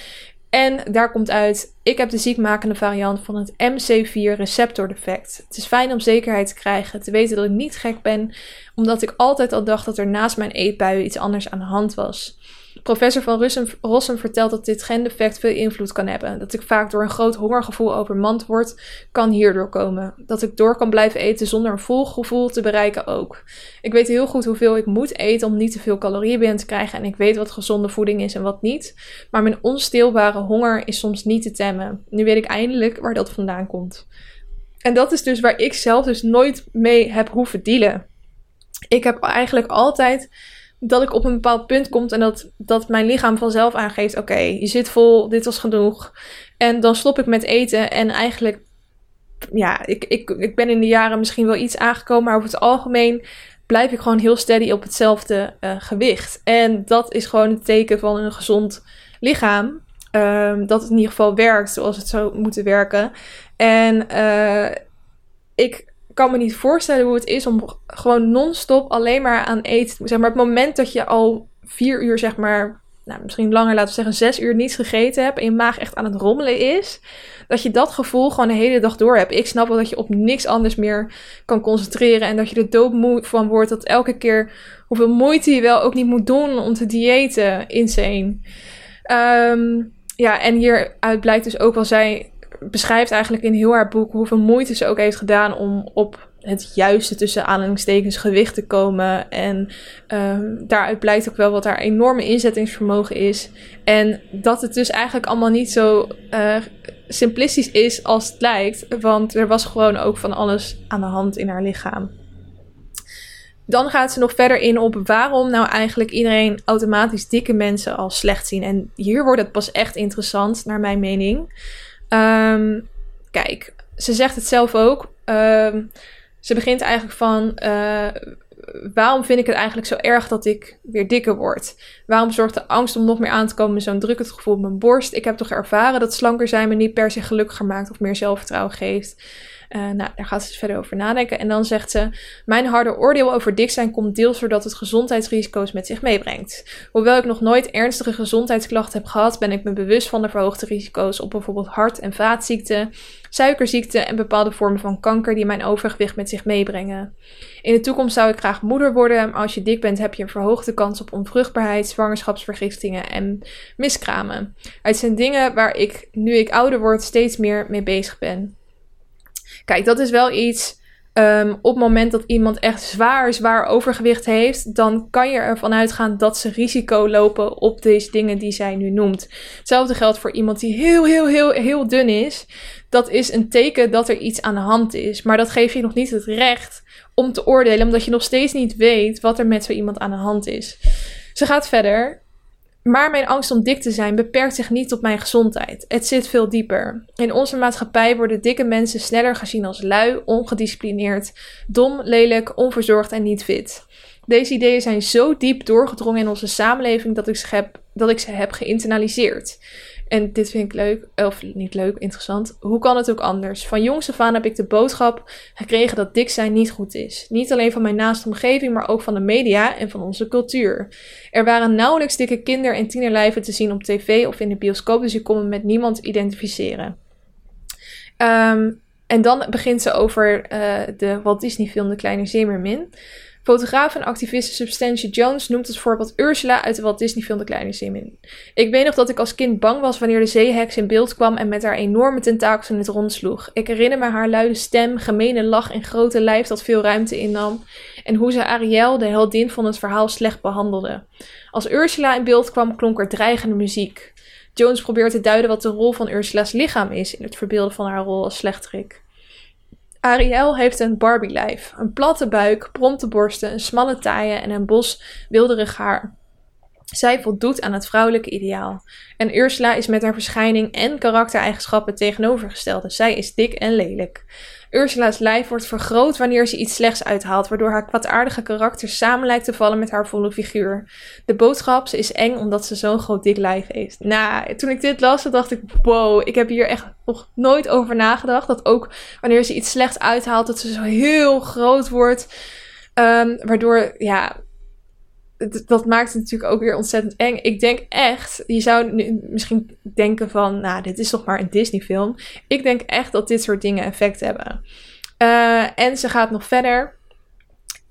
En daar komt uit, ik heb de ziekmakende variant van het MC4 receptordefect. Het is fijn om zekerheid te krijgen, te weten dat ik niet gek ben, omdat ik altijd al dacht dat er naast mijn eetbuien iets anders aan de hand was. Professor van Rossum vertelt dat dit gendefect veel invloed kan hebben. Dat ik vaak door een groot hongergevoel overmand word, kan hierdoor komen. Dat ik door kan blijven eten zonder een vol gevoel te bereiken ook. Ik weet heel goed hoeveel ik moet eten om niet te veel calorieën binnen te krijgen en ik weet wat gezonde voeding is en wat niet. Maar mijn onstilbare honger is soms niet te temmen. Nu weet ik eindelijk waar dat vandaan komt. En dat is dus waar ik zelf dus nooit mee heb hoeven dealen. Ik heb eigenlijk altijd dat ik op een bepaald punt kom en dat, dat mijn lichaam vanzelf aangeeft: oké, je zit vol, dit was genoeg. En dan stop ik met eten en eigenlijk, ja, ik, ik, ik ben in de jaren misschien wel iets aangekomen, maar over het algemeen blijf ik gewoon heel steady op hetzelfde uh, gewicht. En dat is gewoon het teken van een gezond lichaam. Ehm, dat het in ieder geval werkt zoals het zou moeten werken. En uh, ik kan me niet voorstellen hoe het is om gewoon non-stop alleen maar aan eten. Zeg maar, het moment dat je al vier uur, zeg maar, nou, misschien langer, laten we zeggen, zes uur niets gegeten hebt en je maag echt aan het rommelen is, dat je dat gevoel gewoon de hele dag door hebt. Ik snap wel dat je op niks anders meer kan concentreren en dat je er doodmoe van wordt. Dat elke keer hoeveel moeite je wel ook niet moet doen om te diëten. Insane. Um, ja, en hieruit blijkt dus ook wel, zij beschrijft eigenlijk in heel haar boek hoeveel moeite ze ook heeft gedaan om op het juiste tussen aanhalingstekens gewicht te komen. En um, daaruit blijkt ook wel wat haar enorme inzettingsvermogen is. En dat het dus eigenlijk allemaal niet zo uh, simplistisch is als het lijkt. Want er was gewoon ook van alles aan de hand in haar lichaam. Dan gaat ze nog verder in op waarom nou eigenlijk iedereen automatisch dikke mensen als slecht zien. En hier wordt het pas echt interessant, naar mijn mening. Um, kijk, ze zegt het zelf ook. Um, ze begint eigenlijk van. Uh, waarom vind ik het eigenlijk zo erg dat ik weer dikker word? Waarom zorgt de angst om nog meer aan te komen zo'n drukkend gevoel op mijn borst? Ik heb toch ervaren dat slanker zijn me niet per se gelukkiger maakt of meer zelfvertrouwen geeft. Uh, nou, daar gaat ze verder over nadenken. En dan zegt ze: Mijn harde oordeel over dik zijn komt deels doordat het gezondheidsrisico's met zich meebrengt. Hoewel ik nog nooit ernstige gezondheidsklachten heb gehad, ben ik me bewust van de verhoogde risico's op bijvoorbeeld hart- en vaatziekten, suikerziekte en bepaalde vormen van kanker die mijn overgewicht met zich meebrengen. In de toekomst zou ik graag moeder worden, maar als je dik bent heb je een verhoogde kans op onvruchtbaarheid, zwangerschapsvergistingen en miskramen. Het zijn dingen waar ik, nu ik ouder word, steeds meer mee bezig ben. Kijk, dat is wel iets. Um, op het moment dat iemand echt zwaar, zwaar overgewicht heeft, dan kan je ervan uitgaan dat ze risico lopen op deze dingen die zij nu noemt. Hetzelfde geldt voor iemand die heel, heel, heel, heel dun is. Dat is een teken dat er iets aan de hand is. Maar dat geeft je nog niet het recht om te oordelen, omdat je nog steeds niet weet wat er met zo iemand aan de hand is. Ze gaat verder. Maar mijn angst om dik te zijn beperkt zich niet tot mijn gezondheid. Het zit veel dieper. In onze maatschappij worden dikke mensen sneller gezien als lui, ongedisciplineerd, dom, lelijk, onverzorgd en niet fit. Deze ideeën zijn zo diep doorgedrongen in onze samenleving dat ik ze heb, dat ik ze heb geïnternaliseerd. En dit vind ik leuk, of niet leuk, interessant. Hoe kan het ook anders? Van jongs af aan heb ik de boodschap gekregen dat dik zijn niet goed is. Niet alleen van mijn naaste omgeving, maar ook van de media en van onze cultuur. Er waren nauwelijks dikke kinder- en tienerlijven te zien op tv of in de bioscoop, dus ik kon me met niemand identificeren. Um, en dan begint ze over uh, de Walt Disney film De Kleine Zeemermin. Fotograaf en activiste Substantia Jones noemt het voorbeeld Ursula uit de Walt Disney film De Kleine Zeemermin. Ik weet nog dat ik als kind bang was wanneer de zeeheks in beeld kwam en met haar enorme tentakels in het rond sloeg. Ik herinner me haar luide stem, gemene lach en grote lijf dat veel ruimte innam. En hoe ze Ariel, de heldin van het verhaal, slecht behandelde. Als Ursula in beeld kwam, klonk er dreigende muziek. Jones probeert te duiden wat de rol van Ursula's lichaam is in het verbeelden van haar rol als slechterik. Ariel heeft een Barbie-lijf, een platte buik, prompte borsten, een smalle taille en een bos wilderig haar. Zij voldoet aan het vrouwelijke ideaal. En Ursula is met haar verschijning en karaktereigenschappen tegenovergestelde. Zij is dik en lelijk. Ursula's lijf wordt vergroot wanneer ze iets slechts uithaalt, waardoor haar kwaadaardige karakter samen lijkt te vallen met haar volle figuur. De boodschap, ze is eng omdat ze zo'n groot dik lijf heeft. Nou, toen ik dit las, dacht ik, wow, ik heb hier echt nog nooit over nagedacht. Dat ook wanneer ze iets slechts uithaalt, dat ze zo heel groot wordt. Um, waardoor, ja, dat maakt het natuurlijk ook weer ontzettend eng. Ik denk echt, je zou nu misschien denken van, nou, dit is toch maar een Disney-film. Ik denk echt dat dit soort dingen effect hebben. Uh, en ze gaat nog verder.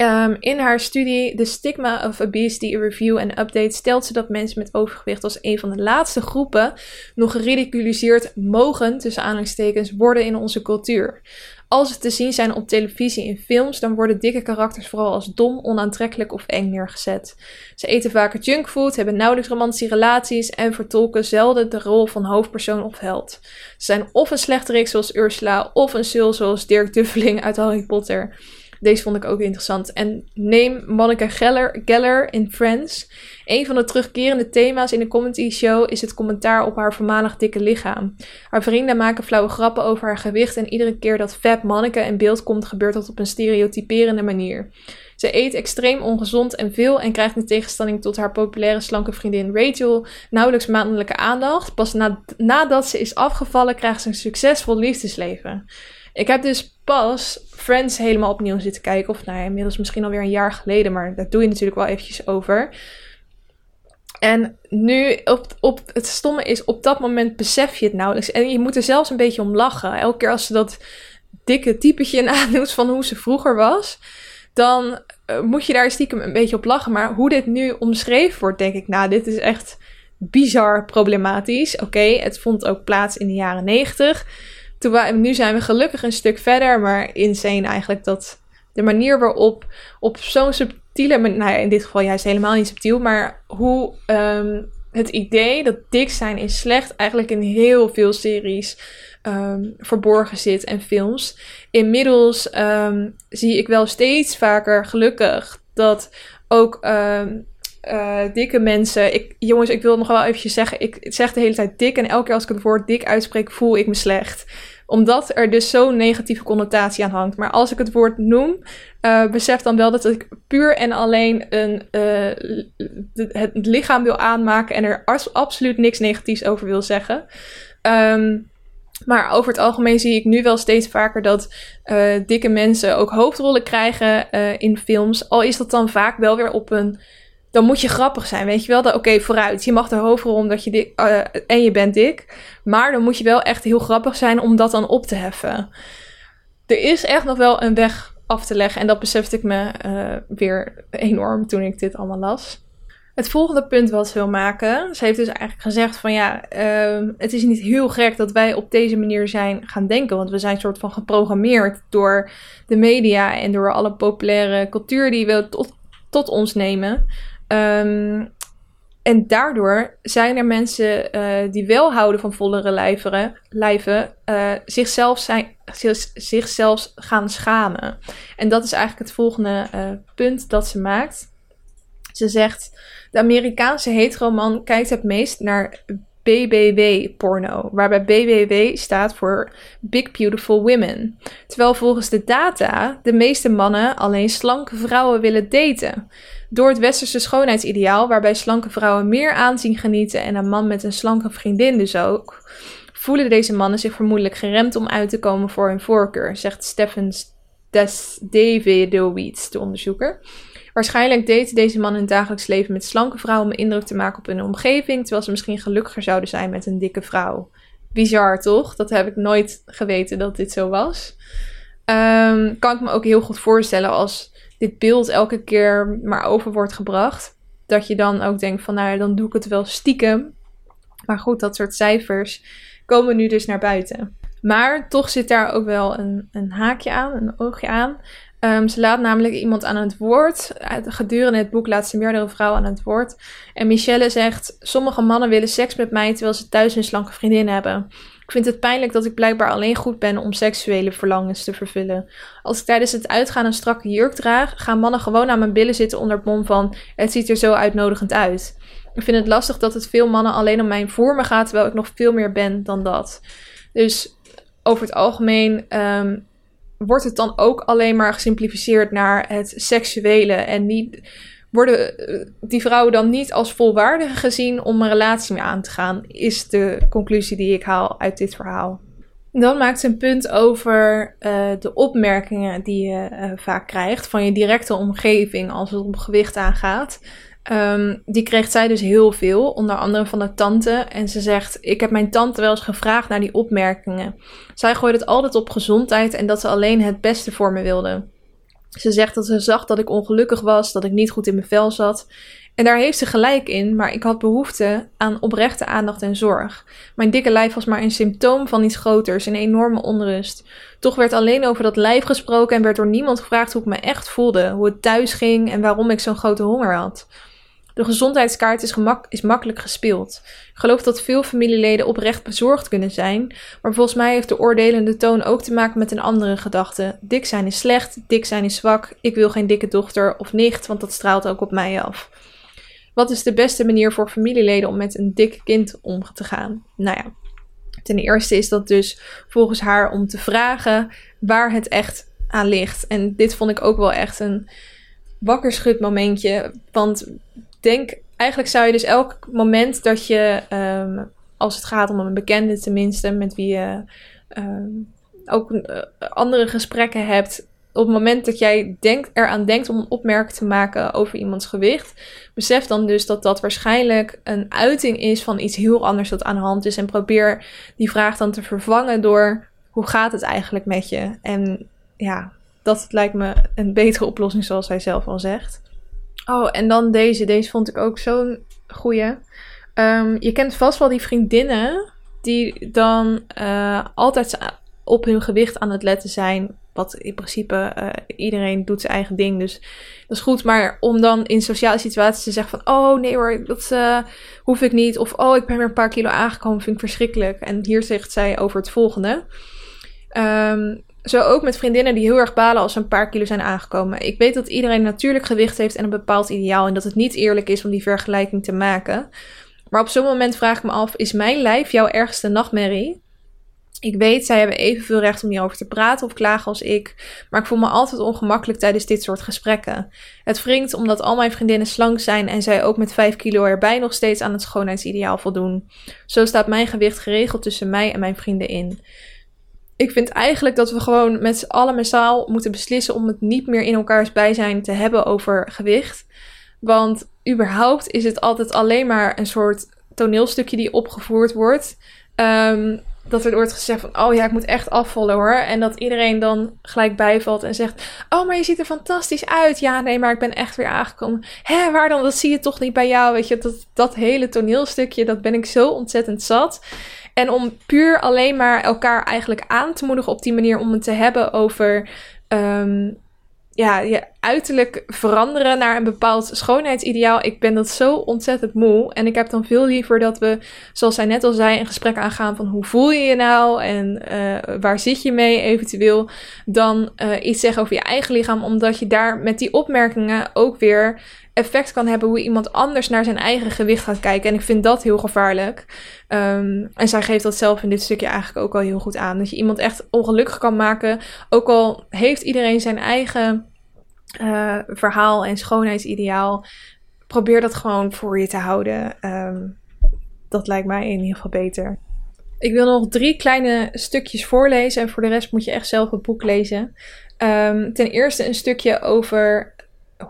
Um, in haar studie The Stigma of Obesity Review and Update stelt ze dat mensen met overgewicht als een van de laatste groepen nog geridiculiseerd mogen, tussen aanhalingstekens, worden in onze cultuur. Als ze te zien zijn op televisie in films, dan worden dikke karakters vooral als dom, onaantrekkelijk of eng neergezet. Ze eten vaker junkfood, hebben nauwelijks romantische relaties en vertolken zelden de rol van hoofdpersoon of held. Ze zijn of een slechterik zoals Ursula of een sul zoals Dirk Duffeling uit Harry Potter. Deze vond ik ook interessant. En neem Monica Geller, Geller in Friends. Een van de terugkerende thema's in de comedy show is het commentaar op haar voormalig dikke lichaam. Haar vrienden maken flauwe grappen over haar gewicht en iedere keer dat Fab Monica in beeld komt gebeurt dat op een stereotyperende manier. Ze eet extreem ongezond en veel en krijgt in tegenstelling tot haar populaire slanke vriendin Rachel nauwelijks maandelijke aandacht. Pas nadat ze is afgevallen krijgt ze een succesvol liefdesleven. Ik heb dus pas Friends helemaal opnieuw zitten kijken. Of nou ja, inmiddels misschien alweer een jaar geleden. Maar daar doe je natuurlijk wel eventjes over. En nu, op, op, het stomme is, op dat moment besef je het nauwelijks. En je moet er zelfs een beetje om lachen. Elke keer als ze dat dikke typetje aandoet van hoe ze vroeger was dan uh, moet je daar stiekem een beetje op lachen. Maar hoe dit nu omschreven wordt, denk ik, nou, dit is echt bizar problematisch. Oké, het vond ook plaats in de jaren negentig. Nu zijn we gelukkig een stuk verder, maar insane eigenlijk dat de manier waarop op zo'n subtiele, nou ja, in dit geval juist helemaal niet subtiel, maar hoe um, het idee dat dik zijn is slecht eigenlijk in heel veel series um, verborgen zit en films. Inmiddels um, zie ik wel steeds vaker, gelukkig, dat ook uh, dikke mensen. Ik, jongens, ik wil nog wel eventjes zeggen. Ik zeg de hele tijd dik. En elke keer als ik het woord dik uitspreek, voel ik me slecht omdat er dus zo'n negatieve connotatie aan hangt. Maar als ik het woord noem, uh, besef dan wel dat ik puur en alleen een, uh, het lichaam wil aanmaken en er absoluut niks negatiefs over wil zeggen. Um, maar over het algemeen zie ik nu wel steeds vaker dat dikke mensen ook hoofdrollen krijgen in films. Al is dat dan vaak wel weer op een. Dan moet je grappig zijn, weet je wel? Oké, vooruit. Je mag de hoofdrol omdat je dik. Uh, en je bent dik. Maar dan moet je wel echt heel grappig zijn om dat dan op te heffen. Er is echt nog wel een weg af te leggen. En dat besefte ik me weer enorm toen ik dit allemaal las. Het volgende punt wat ze wil maken, ze heeft dus eigenlijk gezegd van ja, uh, het is niet heel gek dat wij op deze manier zijn gaan denken, want we zijn soort van geprogrammeerd door de media en door alle populaire cultuur die we tot, tot ons nemen. Um, en daardoor zijn er mensen uh, die wel houden van vollere lijven, uh, zichzelf, zijn, zichzelf gaan schamen. En dat is eigenlijk het volgende uh, punt dat ze maakt. Ze zegt: De Amerikaanse heteroman kijkt het meest naar BBW-porno, waarbij BBW staat voor Big Beautiful Women. Terwijl volgens de data de meeste mannen alleen slanke vrouwen willen daten. Door het westerse schoonheidsideaal, waarbij slanke vrouwen meer aanzien genieten en een man met een slanke vriendin dus ook, voelen deze mannen zich vermoedelijk geremd om uit te komen voor hun voorkeur, zegt Stefan Davidowitz, de onderzoeker. Waarschijnlijk daten deze man in het dagelijks leven met slanke vrouwen om indruk te maken op hun omgeving, terwijl ze misschien gelukkiger zouden zijn met een dikke vrouw. Bizar toch? Dat heb ik nooit geweten dat dit zo was. Um, kan ik me ook heel goed voorstellen als dit beeld elke keer maar over wordt gebracht. Dat je dan ook denkt van nou dan doe ik het wel stiekem. Maar goed, dat soort cijfers komen nu dus naar buiten. Maar toch zit daar ook wel een, een haakje aan, een oogje aan. Um, ze laat namelijk iemand aan het woord. Gedurende het boek laat ze meerdere vrouwen aan het woord. En Michelle zegt: Sommige mannen willen seks met mij terwijl ze thuis een slanke vriendin hebben. Ik vind het pijnlijk dat ik blijkbaar alleen goed ben om seksuele verlangens te vervullen. Als ik tijdens het uitgaan een strakke jurk draag, gaan mannen gewoon aan mijn billen zitten onder het mom van: Het ziet er zo uitnodigend uit. Ik vind het lastig dat het veel mannen alleen om mijn vormen gaat, terwijl ik nog veel meer ben dan dat. Dus over het algemeen um, wordt het dan ook alleen maar gesimplificeerd naar het seksuele en niet worden eh, die vrouwen dan niet als volwaardig gezien om een relatie mee aan te gaan, is de conclusie die ik haal uit dit verhaal. Dan maakt ze een punt over uh, de opmerkingen die je uh, vaak krijgt van je directe omgeving als het om gewicht aangaat. Um, die kreeg zij dus heel veel, onder andere van haar tante. En ze zegt: Ik heb mijn tante wel eens gevraagd naar die opmerkingen. Zij gooide het altijd op gezondheid en dat ze alleen het beste voor me wilde. Ze zegt dat ze zag dat ik ongelukkig was, dat ik niet goed in mijn vel zat. En daar heeft ze gelijk in, maar ik had behoefte aan oprechte aandacht en zorg. Mijn dikke lijf was maar een symptoom van iets groters, een enorme onrust. Toch werd alleen over dat lijf gesproken en werd door niemand gevraagd hoe ik me echt voelde, hoe het thuis ging en waarom ik zo'n grote honger had. De gezondheidskaart is, gemak is makkelijk gespeeld. Ik geloof dat veel familieleden oprecht bezorgd kunnen zijn, maar volgens mij heeft de oordelende toon ook te maken met een andere gedachte. Dik zijn is slecht, dik zijn is zwak, ik wil geen dikke dochter of nicht, want dat straalt ook op mij af. Wat is de beste manier voor familieleden om met een dik kind om te gaan? Nou ja, ten eerste is dat dus volgens haar om te vragen waar het echt aan ligt. En dit vond ik ook wel echt een wakkerschud momentje. Want denk, eigenlijk zou je dus elk moment dat je, ehm, als het gaat om een bekende tenminste, met wie je ehm, ook uh, andere gesprekken hebt, op het moment dat jij denkt, eraan denkt om een opmerking te maken over iemands gewicht, besef dan dus dat dat waarschijnlijk een uiting is van iets heel anders dat aan de hand is. En probeer die vraag dan te vervangen door hoe gaat het eigenlijk met je? En ja, dat lijkt me een betere oplossing, zoals hij zelf al zegt. Oh, en dan deze. Deze vond ik ook zo'n goeie. Um, je kent vast wel die vriendinnen die dan uh, altijd op hun gewicht aan het letten zijn. Wat in principe uh, iedereen doet zijn eigen ding. Dus dat is goed. Maar om dan in sociale situaties te zeggen van... Oh nee hoor, dat uh, hoef ik niet. Of oh ik ben weer een paar kilo aangekomen. Vind ik verschrikkelijk. En hier zegt zij over het volgende. Um, zo ook met vriendinnen die heel erg balen als ze een paar kilo zijn aangekomen. Ik weet dat iedereen natuurlijk gewicht heeft en een bepaald ideaal. En dat het niet eerlijk is om die vergelijking te maken. Maar op zo'n moment vraag ik me af: is mijn lijf jouw ergste nachtmerrie? Ik weet, zij hebben evenveel recht om hierover te praten of klagen als ik, maar ik voel me altijd ongemakkelijk tijdens dit soort gesprekken. Het wringt omdat al mijn vriendinnen slank zijn en zij ook met 5 kilo erbij nog steeds aan het schoonheidsideaal voldoen. Zo staat mijn gewicht geregeld tussen mij en mijn vrienden in ik vind eigenlijk dat we gewoon met z'n allen massaal moeten beslissen om het niet meer in elkaars bijzijn te hebben over gewicht. Want überhaupt is het altijd alleen maar een soort toneelstukje die opgevoerd wordt. Um, dat er wordt gezegd van, oh ja, ik moet echt afvallen hoor. En dat iedereen dan gelijk bijvalt en zegt, oh, maar je ziet er fantastisch uit. Ja, nee, maar ik ben echt weer aangekomen. Hé, waar dan? Dat zie je toch niet bij jou, weet je. Dat, dat hele toneelstukje, dat ben ik zo ontzettend zat. En om puur alleen maar elkaar eigenlijk aan te moedigen op die manier om het te hebben over um, ja, je uiterlijk veranderen naar een bepaald schoonheidsideaal. Ik ben dat zo ontzettend moe. En ik heb dan veel liever dat we, zoals zij net al zei, een gesprek aangaan van hoe voel je je nou en uh, waar zit je mee eventueel. Dan uh, iets zeggen over je eigen lichaam, omdat je daar met die opmerkingen ook weer effect kan hebben hoe iemand anders naar zijn eigen gewicht gaat kijken. En ik vind dat heel gevaarlijk. Um, en zij geeft dat zelf in dit stukje eigenlijk ook al heel goed aan. Dat je iemand echt ongelukkig kan maken. Ook al heeft iedereen zijn eigen uh, verhaal en schoonheidsideaal. Probeer dat gewoon voor je te houden. Um, dat lijkt mij in ieder geval beter. Ik wil nog drie kleine stukjes voorlezen. En voor de rest moet je echt zelf het boek lezen. Um, ten eerste een stukje over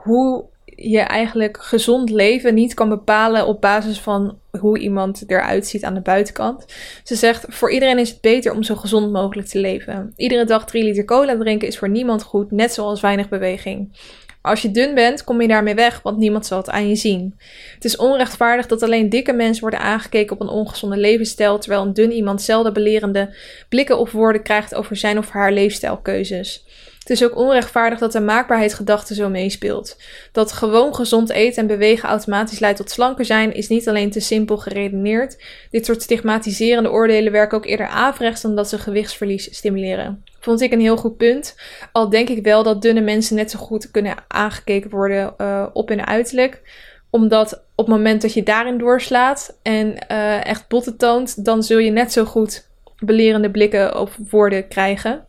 hoe je eigenlijk gezond leven niet kan bepalen op basis van hoe iemand eruit ziet aan de buitenkant. Ze zegt: Voor iedereen is het beter om zo gezond mogelijk te leven. Iedere dag 3 liter cola drinken is voor niemand goed, net zoals weinig beweging. Als je dun bent, kom je daarmee weg, want niemand zal het aan je zien. Het is onrechtvaardig dat alleen dikke mensen worden aangekeken op een ongezonde levensstijl, terwijl een dun iemand zelden belerende blikken of woorden krijgt over zijn of haar leefstijlkeuzes. Het is ook onrechtvaardig dat de maakbaarheidsgedachte zo meespeelt. Dat gewoon gezond eten en bewegen automatisch leidt tot slanker zijn, is niet alleen te simpel geredeneerd. Dit soort stigmatiserende oordelen werken ook eerder averechts dan dat ze gewichtsverlies stimuleren. Vond ik een heel goed punt. Al denk ik wel dat dunne mensen net zo goed kunnen aangekeken worden uh, op hun uiterlijk omdat op het moment dat je daarin doorslaat en uh, echt botten toont, dan zul je net zo goed belerende blikken of woorden krijgen.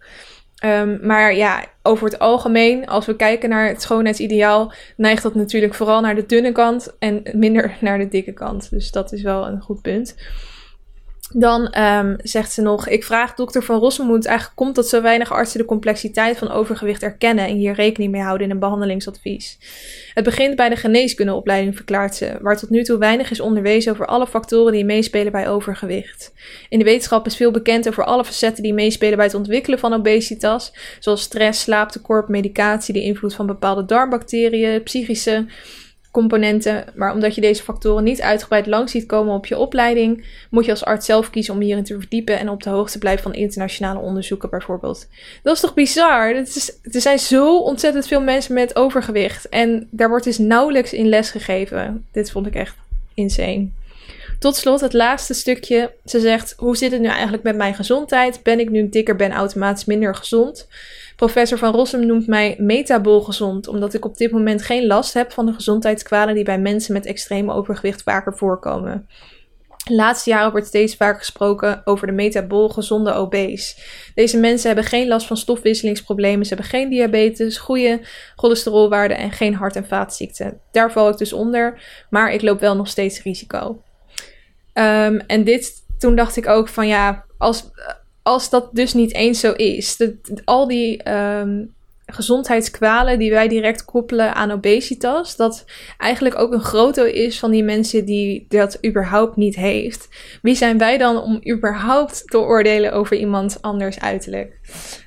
Um, maar ja, over het algemeen, als we kijken naar het schoonheidsideaal, neigt dat natuurlijk vooral naar de dunne kant en minder naar de dikke kant. Dus dat is wel een goed punt. Dan um, zegt ze nog: Ik vraag dokter Van Rossumont eigenlijk komt dat zo weinig artsen de complexiteit van overgewicht erkennen en hier rekening mee houden in een behandelingsadvies. Het begint bij de geneeskundeopleiding, verklaart ze, waar tot nu toe weinig is onderwezen over alle factoren die meespelen bij overgewicht. In de wetenschap is veel bekend over alle facetten die meespelen bij het ontwikkelen van obesitas, zoals stress, slaaptekort, medicatie, de invloed van bepaalde darmbacteriën, psychische componenten. Maar omdat je deze factoren niet uitgebreid langs ziet komen op je opleiding, moet je als arts zelf kiezen om hierin te verdiepen en op de hoogte blijven van internationale onderzoeken bijvoorbeeld. Dat is toch bizar? Is, er zijn zo ontzettend veel mensen met overgewicht en daar wordt dus nauwelijks in les gegeven. Dit vond ik echt insane. Tot slot het laatste stukje. Ze zegt: Hoe zit het nu eigenlijk met mijn gezondheid? Ben ik nu dikker, ben automatisch minder gezond? Professor Van Rossum noemt mij metabol gezond, omdat ik op dit moment geen last heb van de gezondheidskwalen die bij mensen met extreem overgewicht vaker voorkomen. Laatste jaren wordt steeds vaker gesproken over de metabol gezonde obese. Deze mensen hebben geen last van stofwisselingsproblemen, ze hebben geen diabetes, goede cholesterolwaarden en geen hart- en vaatziekten. Daar val ik dus onder, maar ik loop wel nog steeds risico. Um, en dit, toen dacht ik ook van ja, als, als dat dus niet eens zo is. De, al die um, gezondheidskwalen die wij direct koppelen aan obesitas, dat eigenlijk ook een groot is van die mensen die dat überhaupt niet heeft. Wie zijn wij dan om überhaupt te oordelen over iemand anders uiterlijk?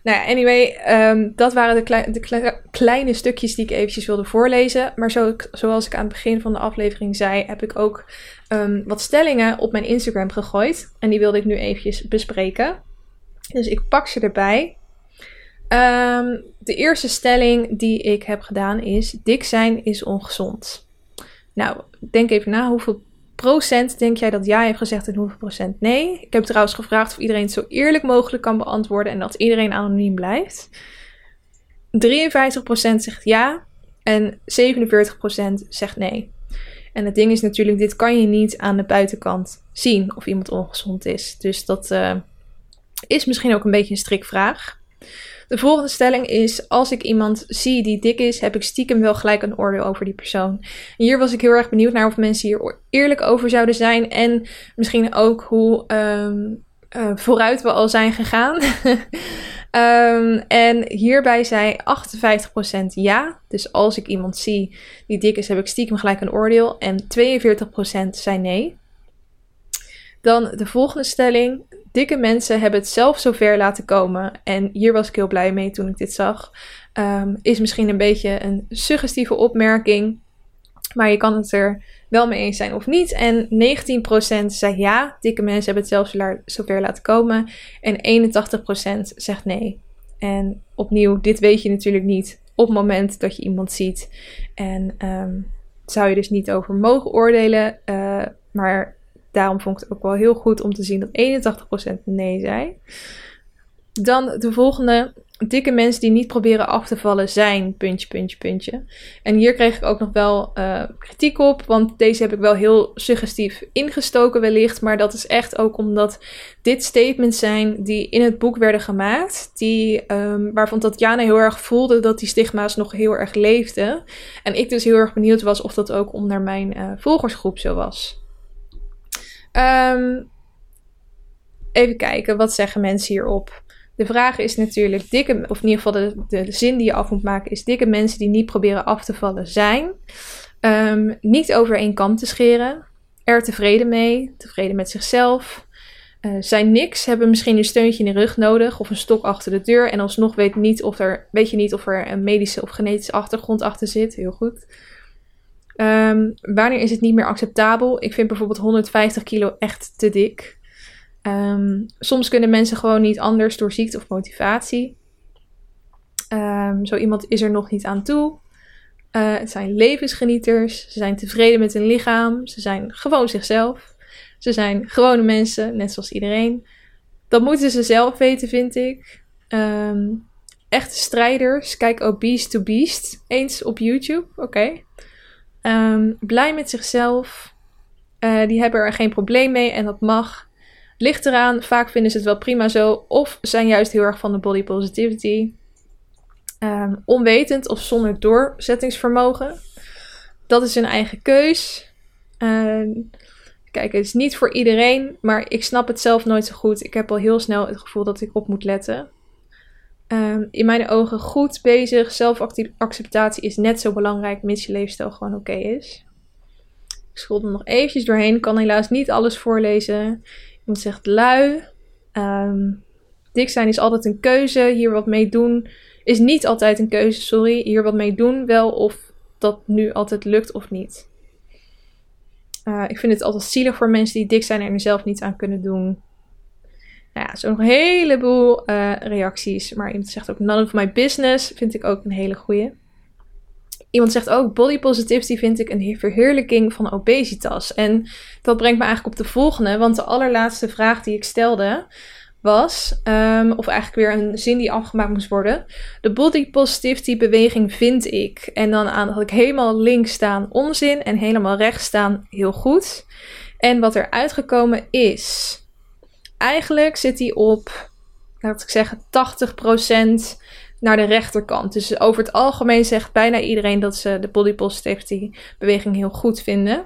Nou anyway, um, dat waren de, klei de kleine stukjes die ik eventjes wilde voorlezen. Maar zo, zoals ik aan het begin van de aflevering zei, heb ik ook um, wat stellingen op mijn Instagram gegooid. En die wilde ik nu eventjes bespreken. Dus ik pak ze erbij. Um, de eerste stelling die ik heb gedaan is: dik zijn is ongezond. Nou, denk even na. Hoeveel procent denk jij dat ja heeft gezegd en hoeveel procent nee? Ik heb trouwens gevraagd of iedereen het zo eerlijk mogelijk kan beantwoorden en dat iedereen anoniem blijft. 53% zegt ja en 47% zegt nee. En het ding is natuurlijk, dit kan je niet aan de buitenkant zien of iemand ongezond is. Dus dat uh, is misschien ook een beetje een strikvraag. De volgende stelling is: als ik iemand zie die dik is, heb ik stiekem wel gelijk een oordeel over die persoon. hier was ik heel erg benieuwd naar of mensen hier eerlijk over zouden zijn en misschien ook hoe um, uh, vooruit we al zijn gegaan. um, en hierbij zei 58% ja. Dus als ik iemand zie die dik is, heb ik stiekem gelijk een oordeel. En 42% zei nee. Dan de volgende stelling dikke mensen hebben het zelf zover laten komen. En hier was ik heel blij mee toen ik dit zag. Um, is misschien een beetje een suggestieve opmerking. Maar je kan het er wel mee eens zijn of niet. En 19% zei ja, dikke mensen hebben het zelf zover laten komen. En 81% zegt nee. En opnieuw, dit weet je natuurlijk niet op het moment dat je iemand ziet. En um, zou je dus niet over mogen oordelen. Uh, maar daarom vond ik het ook wel heel goed om te zien dat 81% nee zei. Dan de volgende. Dikke mensen die niet proberen af te vallen zijn puntje, puntje, puntje. En hier kreeg ik ook nog wel uh, kritiek op, want deze heb ik wel heel suggestief ingestoken wellicht. Maar dat is echt ook omdat dit statements zijn die in het boek werden gemaakt. Die, um, waarvan Tatjana heel erg voelde dat die stigma's nog heel erg leefden. En ik dus heel erg benieuwd was of dat ook onder mijn uh, volgersgroep zo was. Um, even kijken, wat zeggen mensen hierop? De vraag is natuurlijk, dikke, of in ieder geval de, zin die je af moet maken, is dikke mensen die niet proberen af te vallen zijn. Um, niet over één kant te scheren. Er tevreden mee, tevreden met zichzelf. Uh, zijn niks, hebben misschien een steuntje in de rug nodig of een stok achter de deur. En alsnog weet, niet of er, weet je niet of er een medische of genetische achtergrond achter zit. Heel goed. Um, wanneer is het niet meer acceptabel? Ik vind bijvoorbeeld 150 kilo echt te dik. Um, soms kunnen mensen gewoon niet anders door ziekte of motivatie. Um, zo iemand is er nog niet aan toe. Uh, het zijn levensgenieters. Ze zijn tevreden met hun lichaam. Ze zijn gewoon zichzelf. Ze zijn gewone mensen, net zoals iedereen. Dat moeten ze zelf weten, vind ik. Echte strijders. Kijk ook Beast to Beast eens op YouTube. Oké. Um, blij met zichzelf. Uh, die hebben er geen probleem mee en dat mag. Ligt eraan, vaak vinden ze het wel prima zo. Of zijn juist heel erg van de body positivity. Um, onwetend of zonder doorzettingsvermogen. Dat is hun eigen keus. Uh, kijk, het is niet voor iedereen, maar ik snap het zelf nooit zo goed. Ik heb al heel snel het gevoel dat ik op moet letten. Um, in mijn ogen goed bezig. Zelfacceptatie is net zo belangrijk, mits je leefstijl gewoon oké is. Ik scroll er nog eventjes doorheen. Kan helaas niet alles voorlezen. Iemand zegt lui. Um, dik zijn is altijd een keuze. Hier wat mee doen is niet altijd een keuze, sorry. Hier wat mee doen wel of dat nu altijd lukt of niet. Uh, ik vind het altijd zielig voor mensen die dik zijn en er zelf niets aan kunnen doen. Nou ja, zo nog een heleboel uh, reacties. Maar iemand zegt ook none of my business. Vind ik ook een hele goeie. Iemand zegt ook body positivity vind ik een verheerlijking van obesitas. En dat brengt me eigenlijk op de volgende. Want de allerlaatste vraag die ik stelde was, um, of eigenlijk weer een zin die afgemaakt moest worden. De body positivity beweging vind ik. En dan aan, had ik helemaal links staan onzin en helemaal rechts staan heel goed. En wat er uitgekomen is, eigenlijk zit hij op, laat ik zeggen, 80% naar de rechterkant. Dus over het algemeen zegt bijna iedereen dat ze de body positivity beweging heel goed vinden.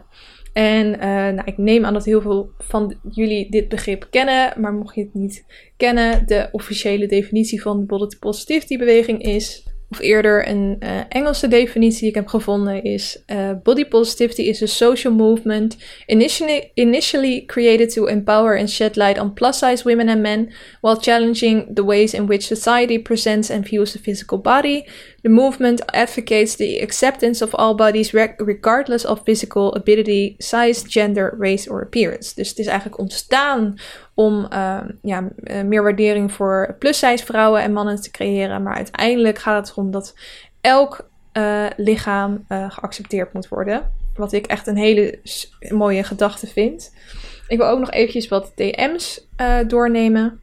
En uh, nou, ik neem aan dat heel veel van jullie dit begrip kennen. Maar mocht je het niet kennen, de officiële definitie van de body positivity beweging is of eerder een uh, Engelse definitie die ik heb gevonden is uh, body positivity is a social movement initially, initially created to empower and shed light on plus size women and men while challenging the ways in which society presents and views the physical body. The movement advocates the acceptance of all bodies regardless of physical ability, size, gender, race or appearance. Dus het is eigenlijk ontstaan om uh, ja, eh, meer waardering voor plus-size vrouwen en mannen te creëren. Maar uiteindelijk gaat het erom dat elk uh, lichaam uh, geaccepteerd moet worden. Wat ik echt een hele mooie gedachte vind. Ik wil ook nog eventjes wat DM's doornemen.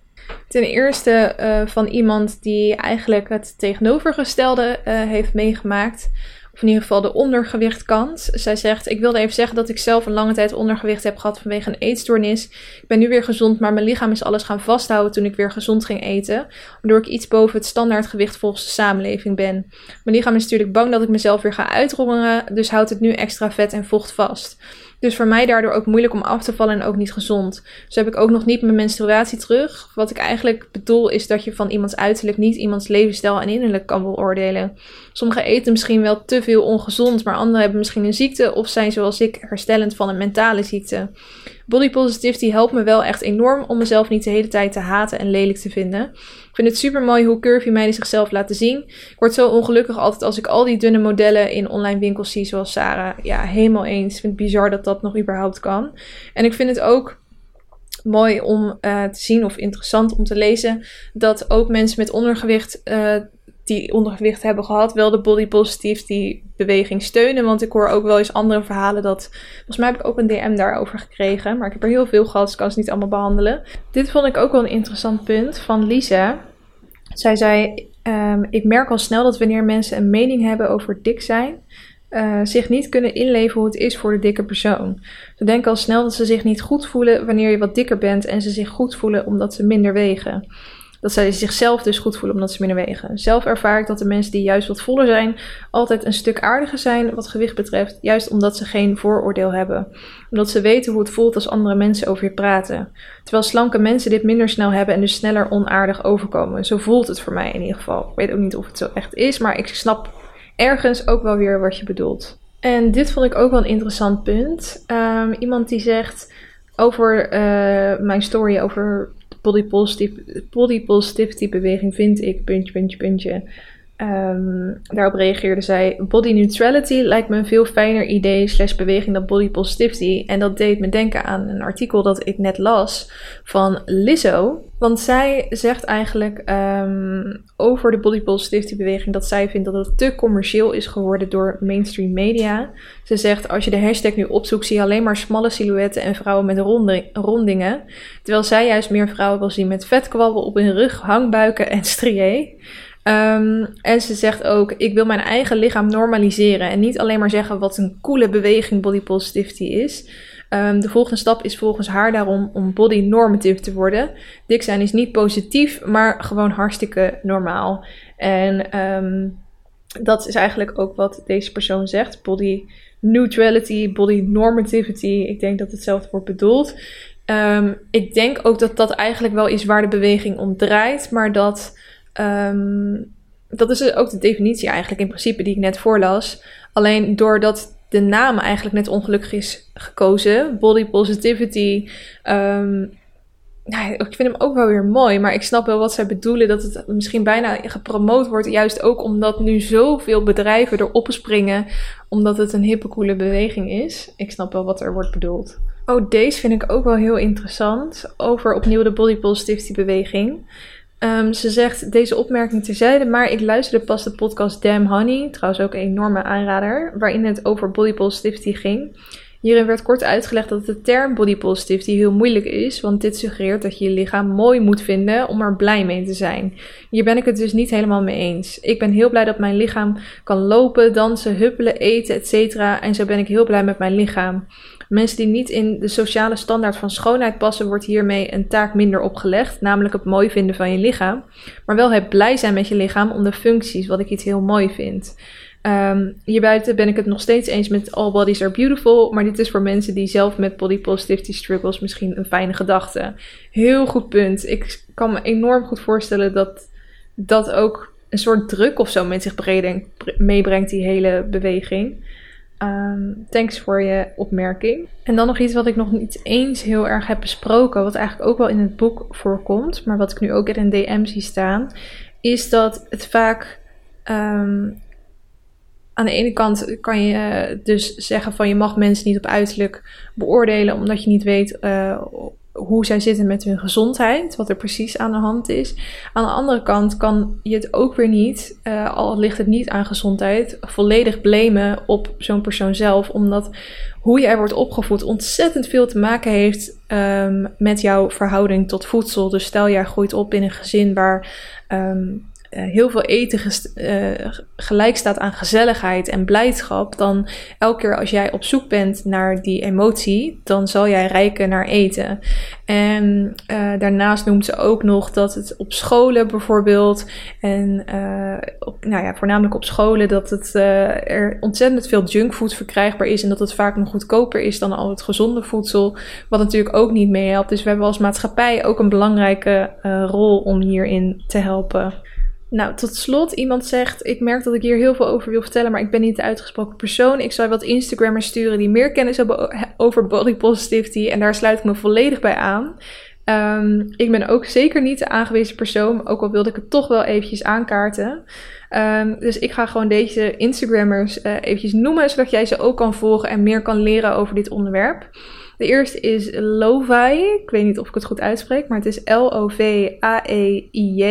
Ten eerste van iemand die eigenlijk het tegenovergestelde heeft meegemaakt of in ieder geval de ondergewichtkant. Zij zegt: Ik wilde even zeggen dat ik zelf een lange tijd ondergewicht heb gehad vanwege een eetstoornis. Ik ben nu weer gezond, maar mijn lichaam is alles gaan vasthouden toen ik weer gezond ging eten. Waardoor ik iets boven het standaardgewicht volgens de samenleving ben. Mijn lichaam is natuurlijk bang dat ik mezelf weer ga uitrongeren, dus houdt het nu extra vet en vocht vast. Dus voor mij daardoor ook moeilijk om af te vallen en ook niet gezond. Dus heb ik ook nog niet mijn menstruatie terug. Wat ik eigenlijk bedoel is dat je van iemands uiterlijk niet iemands levensstijl en innerlijk kan beoordelen. Sommigen eten misschien wel te veel ongezond, maar anderen hebben misschien een ziekte of zijn zoals ik herstellend van een mentale ziekte. Body positivity helpt me wel echt enorm om mezelf niet de hele tijd te haten en lelijk te vinden. Ik vind het super mooi hoe curvy meiden zichzelf laten zien. Ik word zo ongelukkig altijd als ik al die dunne modellen in online winkels zie, zoals Sarah. Ja, helemaal eens. Ik vind het bizar dat dat nog überhaupt kan. En ik vind het ook mooi om uh, te zien of interessant om te lezen dat ook mensen met ondergewicht uh, die ondergewicht hebben gehad, wel de body positivity beweging steunen. Want ik hoor ook wel eens andere verhalen dat. Volgens mij heb ik ook een DM daarover gekregen. Maar ik heb er heel veel gehad, dus ik kan ze niet allemaal behandelen. Dit vond ik ook wel een interessant punt van Lisa. Zij zei: um, Ik merk al snel dat wanneer mensen een mening hebben over dik zijn. Uh, zich niet kunnen inleven hoe het is voor de dikke persoon. Ze denken al snel dat ze zich niet goed voelen wanneer je wat dikker bent en ze zich goed voelen omdat ze minder wegen dat zij zichzelf dus goed voelen omdat ze minder wegen. Zelf ervaar ik dat de mensen die juist wat voller zijn, altijd een stuk aardiger zijn wat gewicht betreft, juist omdat ze geen vooroordeel hebben. Omdat ze weten hoe het voelt als andere mensen over je praten. Terwijl slanke mensen dit minder snel hebben en dus sneller onaardig overkomen. Zo voelt het voor mij in ieder geval. Ik weet ook niet of het zo echt is, maar ik snap ergens ook wel weer wat je bedoelt. En dit vond ik ook wel een interessant punt. Um, iemand die zegt over uh, mijn story over body, positive, body positivity beweging vind ik, puntje, puntje, puntje. Um, daarop reageerde zij: Body neutrality lijkt me een veel fijner idee slash beweging dan body positivity. En dat deed me denken aan een artikel dat ik net las van Lizzo. Want zij zegt eigenlijk um, over de body positivity beweging dat zij vindt dat het te commercieel is geworden door mainstream media. Ze zegt: Als je de hashtag nu opzoekt, zie je alleen maar smalle silhouetten en vrouwen met rondingen. Terwijl zij juist meer vrouwen wil zien met vetkwabbel op hun rug, hangbuiken en strié. Um, en ze zegt ook: Ik wil mijn eigen lichaam normaliseren. En niet alleen maar zeggen wat een coole beweging body positivity is. Um, de volgende stap is volgens haar daarom om body normative te worden. Dik zijn is niet positief, maar gewoon hartstikke normaal. En um, dat is eigenlijk ook wat deze persoon zegt: body neutrality, body normativity. Ik denk dat hetzelfde wordt bedoeld. Ik denk ook dat dat eigenlijk wel is waar de beweging om draait, maar dat. Um, dat is ook de definitie eigenlijk in principe die ik net voorlas. Alleen doordat de naam eigenlijk net ongelukkig is gekozen, body positivity, um, nou, ik vind hem ook wel weer mooi, maar ik snap wel wat zij bedoelen. Dat het misschien bijna gepromoot wordt. Juist ook omdat nu zoveel bedrijven erop springen. Omdat het een hippe, coole beweging is. Ik snap wel wat er wordt bedoeld. Oh, deze vind ik ook wel heel interessant. Over opnieuw de body positivity beweging. Ehm, ze zegt deze opmerking terzijde, maar ik luisterde pas de podcast Damn Honey, trouwens ook een enorme aanrader, waarin het over body positivity ging. Hierin werd kort uitgelegd dat de term body positivity heel moeilijk is, want dit suggereert dat je je lichaam mooi moet vinden om er blij mee te zijn. Hier ben ik het dus niet helemaal mee eens. Ik ben heel blij dat mijn lichaam kan lopen, dansen, huppelen, eten, etc. En zo ben ik heel blij met mijn lichaam. Mensen die niet in de sociale standaard van schoonheid passen, wordt hiermee een taak minder opgelegd, namelijk het mooi vinden van je lichaam. Maar wel het blij zijn met je lichaam om de functies, wat ik iets heel mooi vind. Um, hierbuiten ben ik het nog steeds eens met All Bodies Are Beautiful, maar dit is voor mensen die zelf met body positivity struggles misschien een fijne gedachte. Heel goed punt. Ik kan me enorm goed voorstellen dat dat ook een soort druk of zo met zich meebrengt, die hele beweging. Um, thanks voor je opmerking. En dan nog iets wat ik nog niet eens heel erg heb besproken, wat eigenlijk ook wel in het boek voorkomt, maar wat ik nu ook in een DM zie staan, is dat het vaak um, aan de ene kant kan je dus zeggen van je mag mensen niet op uiterlijk beoordelen omdat je niet weet uh, hoe zij zitten met hun gezondheid, wat er precies aan de hand is. Aan de andere kant kan je het ook weer niet, uh, al ligt het niet aan gezondheid, volledig blamen op zo'n persoon zelf, omdat hoe jij wordt opgevoed ontzettend veel te maken heeft um, met jouw verhouding tot voedsel. Dus stel jij groeit op in een gezin waar um, eh, heel veel eten uh, gelijk staat aan gezelligheid en blijdschap, dan elke keer als jij op zoek bent naar die emotie, dan zal jij rijken naar eten. En uh, daarnaast noemt ze ook nog dat het op scholen bijvoorbeeld, en op, nou ja, voornamelijk op scholen, dat het, er ontzettend veel junkfood verkrijgbaar is en dat het vaak nog goedkoper is dan al het gezonde voedsel, wat natuurlijk ook niet meehelpt. Dus we hebben als maatschappij ook een belangrijke rol om hierin te helpen. Nou, tot slot, iemand zegt: Ik merk dat ik hier heel veel over wil vertellen, maar ik ben niet de uitgesproken persoon. Ik zou wat Instagrammers sturen die meer kennis hebben over body positivity. En daar sluit ik me volledig bij aan. Um, ik ben ook zeker niet de aangewezen persoon, ook al wilde ik het toch wel eventjes aankaarten. Um, dus ik ga gewoon deze Instagrammers uh, eventjes noemen, zodat jij ze ook kan volgen en meer kan leren over dit onderwerp. De eerste is Lovi. Ik weet niet of ik het goed uitspreek, maar het is L-O-V-A-E-I-J.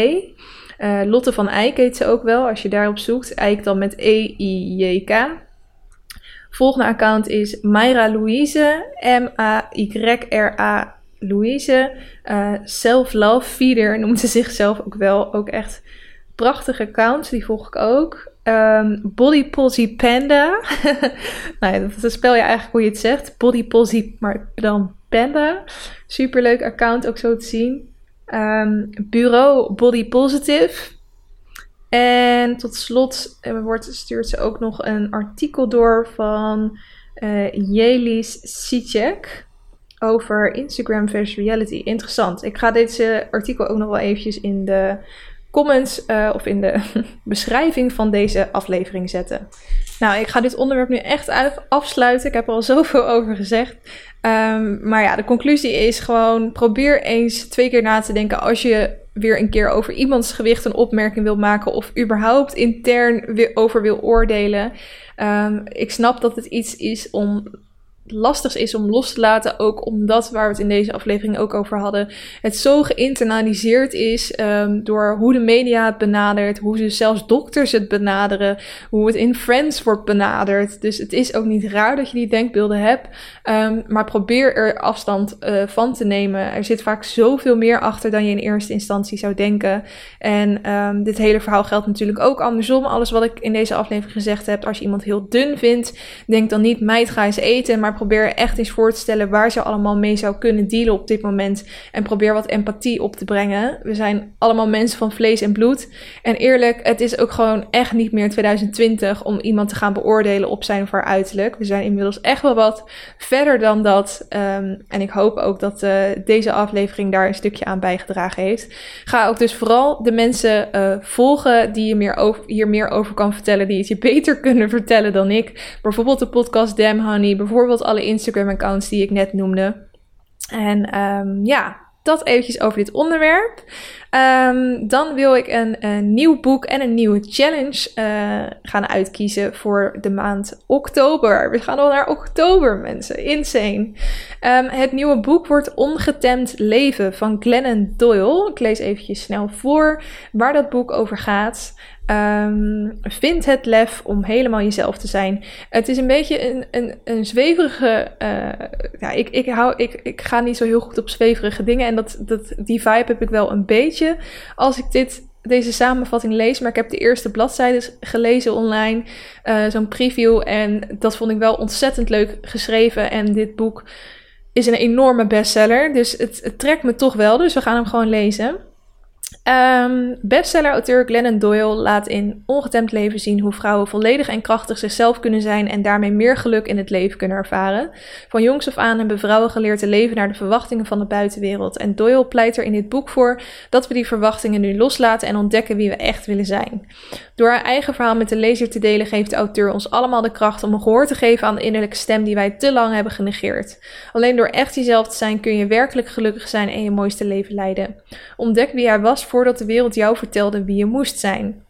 Uh, Lotte van Eyck heet ze ook wel, als je daarop zoekt. Eyck dan met E-I-J-K. Volgende account is Mayra Louise, M-A-Y-R-A Louise. Uh, Self-Love Feeder noemt ze zichzelf ook wel. Ook echt prachtige accounts, die volg ik ook. Um, Body Posy Panda. nou dat spel je eigenlijk hoe je het zegt. Body Posy, maar dan Panda. Superleuk account ook zo te zien. Um, bureau Body Positive. En tot slot eh, wordt, stuurt ze ook nog een artikel door van uh, Jelis Sicek over Instagram versus reality. Interessant. Ik ga deze artikel ook nog wel eventjes in de comments uh, of in de beschrijving van deze aflevering zetten. Nou, ik ga dit onderwerp nu echt afsluiten. Ik heb er al zoveel over gezegd. Um, maar ja, de conclusie is gewoon: probeer eens twee keer na te denken als je weer een keer over iemands gewicht een opmerking wil maken of überhaupt intern over wil oordelen. Um, ik snap dat het iets is om lastig is om los te laten. Ook omdat, waar we het in deze aflevering ook over hadden, het zo geïnternaliseerd is um, door hoe de media het benadert, hoe ze zelfs dokters het benaderen, hoe het in Friends wordt benaderd. Dus het is ook niet raar dat je die denkbeelden hebt. Um, maar probeer er afstand uh, van te nemen. Er zit vaak zoveel meer achter dan je in eerste instantie zou denken. En um, dit hele verhaal geldt natuurlijk ook andersom. Alles wat ik in deze aflevering gezegd heb. Als je iemand heel dun vindt, denk dan niet, meid, ga eens eten. Maar probeer echt eens voor te stellen waar ze allemaal mee zou kunnen dealen op dit moment. En probeer wat empathie op te brengen. We zijn allemaal mensen van vlees en bloed. En eerlijk, het is ook gewoon echt niet meer 2020 om iemand te gaan beoordelen op zijn of haar uiterlijk. We zijn inmiddels echt wel wat verder dan dat. Um, en ik hoop ook dat uh, deze aflevering daar een stukje aan bijgedragen heeft. Ga ook dus vooral de mensen uh, volgen die je meer over, hier meer over kan vertellen. Die het je beter kunnen vertellen dan ik. Bijvoorbeeld de podcast Damn Honey. Bijvoorbeeld alle Instagram-accounts die ik net noemde. En um, ja, dat eventjes over dit onderwerp. Ehm, dan wil ik een, nieuw boek en een nieuwe challenge uh, gaan uitkiezen voor de maand oktober. We gaan al naar oktober, mensen. Insane. Um, het nieuwe boek wordt Ongetemd Leven van Glennon Doyle. Ik lees eventjes snel voor waar dat boek over gaat. Um, vind het lef om helemaal jezelf te zijn. Het is een beetje een, een, een zweverige. Uh, ja, ik, ik, hou, ik, ik ga niet zo heel goed op zweverige dingen. En dat, dat, die vibe heb ik wel een beetje als ik dit, deze samenvatting lees. Maar ik heb de eerste bladzijden gelezen online. Uh, Zo'n preview. En dat vond ik wel ontzettend leuk geschreven. En dit boek is een enorme bestseller. Dus het trekt me toch wel. Dus we gaan hem gewoon lezen. Um, Bestseller-auteur Glennon Doyle laat in Ongetemd Leven zien hoe vrouwen volledig en krachtig zichzelf kunnen zijn en daarmee meer geluk in het leven kunnen ervaren. Van jongs af aan hebben vrouwen geleerd te leven naar de verwachtingen van de buitenwereld. En Doyle pleit er in dit boek voor dat we die verwachtingen nu loslaten en ontdekken wie we echt willen zijn. Door haar eigen verhaal met de lezer te delen, geeft de auteur ons allemaal de kracht om een gehoor te geven aan de innerlijke stem die wij te lang hebben genegeerd. Alleen door echt jezelf te zijn kun je werkelijk gelukkig zijn en je mooiste leven leiden. Ontdek wie jij was voordat de wereld jou vertelde wie je moest zijn.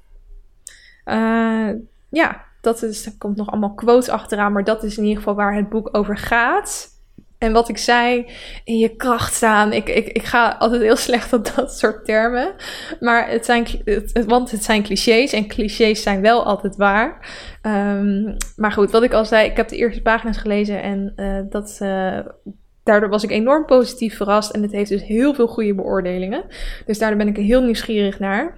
Uh, ja, dat is, er komt nog allemaal quotes achteraan, maar dat is in ieder geval waar het boek over gaat. En wat ik zei, in je kracht staan. Ik, ik, ik ga altijd heel slecht op dat soort termen. Maar het zijn, het, want het zijn clichés en clichés zijn wel altijd waar. Um, maar goed, wat ik al zei, ik heb de eerste pagina's gelezen en uh, dat, uh, daardoor was ik enorm positief verrast. En het heeft dus heel veel goede beoordelingen. Dus daardoor ben ik heel nieuwsgierig naar.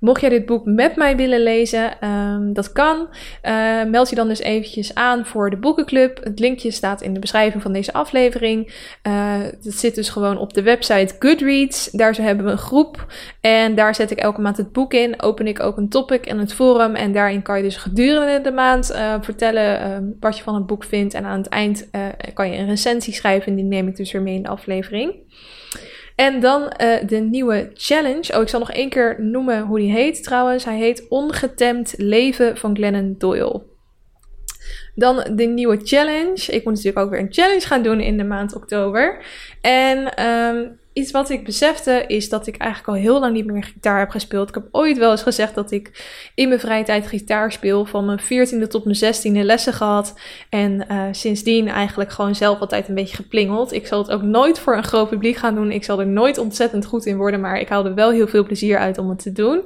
Mocht jij dit boek met mij willen lezen, um, dat kan. Uh, meld je dan dus eventjes aan voor de boekenclub. Het linkje staat in de beschrijving van deze aflevering. Uh, het zit dus gewoon op de website Goodreads. Daar hebben we een groep. En daar zet ik elke maand het boek in. Open ik ook een topic en het forum. En daarin kan je dus gedurende de maand uh, vertellen uh, wat je van het boek vindt. En aan het eind kan je een recensie schrijven. En die neem ik dus weer mee in de aflevering. En dan uh, de nieuwe challenge. Oh, ik zal nog één keer noemen hoe die heet trouwens. Hij heet Ongetemd Leven van Glennon Doyle. Dan de nieuwe challenge. Ik moet natuurlijk ook weer een challenge gaan doen in de maand oktober. En um, iets wat ik besefte is dat ik eigenlijk al heel lang niet meer gitaar heb gespeeld. Ik heb ooit wel eens gezegd dat ik in mijn vrije tijd gitaar speel. Van mijn 14e tot mijn 16e lessen gehad. En uh, sindsdien eigenlijk gewoon zelf altijd een beetje geplingeld. Ik zal het ook nooit voor een groot publiek gaan doen. Ik zal er nooit ontzettend goed in worden. Maar ik haal er wel heel veel plezier uit om het te doen.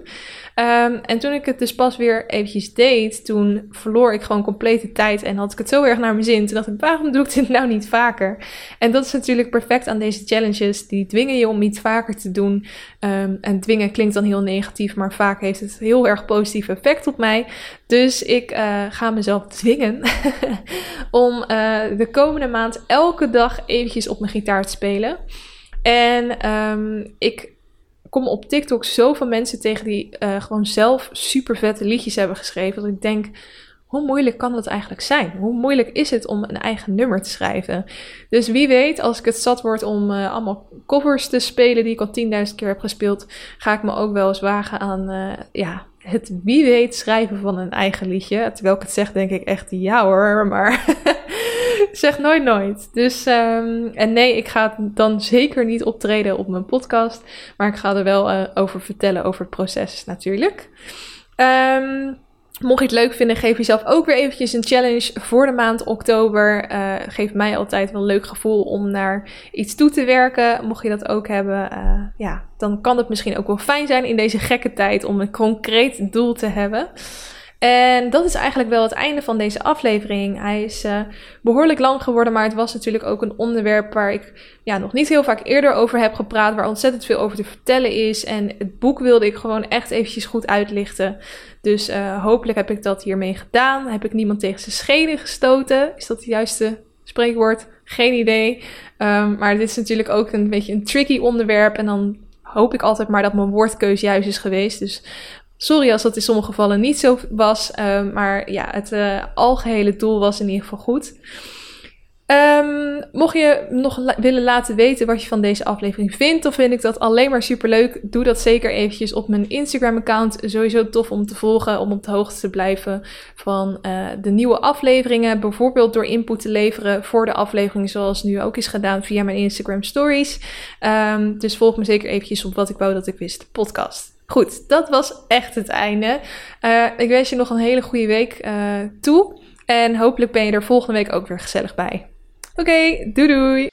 Um, en toen ik het dus pas weer eventjes deed, toen verloor ik gewoon complete tijd en had ik het zo erg naar mijn zin. Toen dacht ik, waarom doe ik dit nou niet vaker? En dat is natuurlijk perfect aan deze challenges. Die dwingen je om iets vaker te doen. Um, en dwingen klinkt dan heel negatief, maar vaak heeft het heel erg positief effect op mij. Dus ik uh, ga mezelf dwingen om uh, de komende maand elke dag eventjes op mijn gitaar te spelen. En um, ik kom op TikTok zoveel mensen tegen die uh, gewoon zelf super vette liedjes hebben geschreven. Dat ik denk, hoe moeilijk kan dat eigenlijk zijn? Hoe moeilijk is het om een eigen nummer te schrijven? Dus wie weet, als ik het zat word om uh, allemaal covers te spelen die ik al 10.000 keer heb gespeeld, ga ik me ook wel eens wagen aan uh, ja, het wie weet schrijven van een eigen liedje. Terwijl ik het zeg, denk ik echt ja hoor, maar zeg nooit nooit. Dus, um, en nee, ik ga dan zeker niet optreden op mijn podcast, maar ik ga er wel uh, over vertellen over het proces natuurlijk. Um, Mocht je het leuk vinden, geef jezelf ook weer eventjes een challenge voor de maand oktober. Uh, geeft mij altijd wel een leuk gevoel om naar iets toe te werken. Mocht je dat ook hebben, uh, ja, dan kan het misschien ook wel fijn zijn in deze gekke tijd om een concreet doel te hebben. En dat is eigenlijk wel het einde van deze aflevering. Hij is uh, behoorlijk lang geworden, maar het was natuurlijk ook een onderwerp waar ik ja, nog niet heel vaak eerder over heb gepraat, waar ontzettend veel over te vertellen is. En het boek wilde ik gewoon echt eventjes goed uitlichten. Dus uh, hopelijk heb ik dat hiermee gedaan. Heb ik niemand tegen zijn schenen gestoten? Is dat het juiste spreekwoord? Geen idee. Um, maar dit is natuurlijk ook een beetje een tricky onderwerp. En dan hoop ik altijd maar dat mijn woordkeus juist is geweest. Dus Sorry als dat in sommige gevallen niet zo was, uh, maar ja, het uh, algehele doel was in ieder geval goed. Ehm, mocht je nog willen laten weten wat je van deze aflevering vindt, of vind ik dat alleen maar super leuk, doe dat zeker eventjes op mijn Instagram-account. Sowieso tof om te volgen, om op de hoogte te blijven van uh, de nieuwe afleveringen. Bijvoorbeeld door input te leveren voor de aflevering, zoals nu ook is gedaan via mijn Instagram Stories. Um, dus volg me zeker eventjes op wat ik wou dat ik wist, podcast. Goed, dat was echt het einde. Uh, ik wens je nog een hele goede week uh, toe. En hopelijk ben je er volgende week ook weer gezellig bij. Oké, doei doei!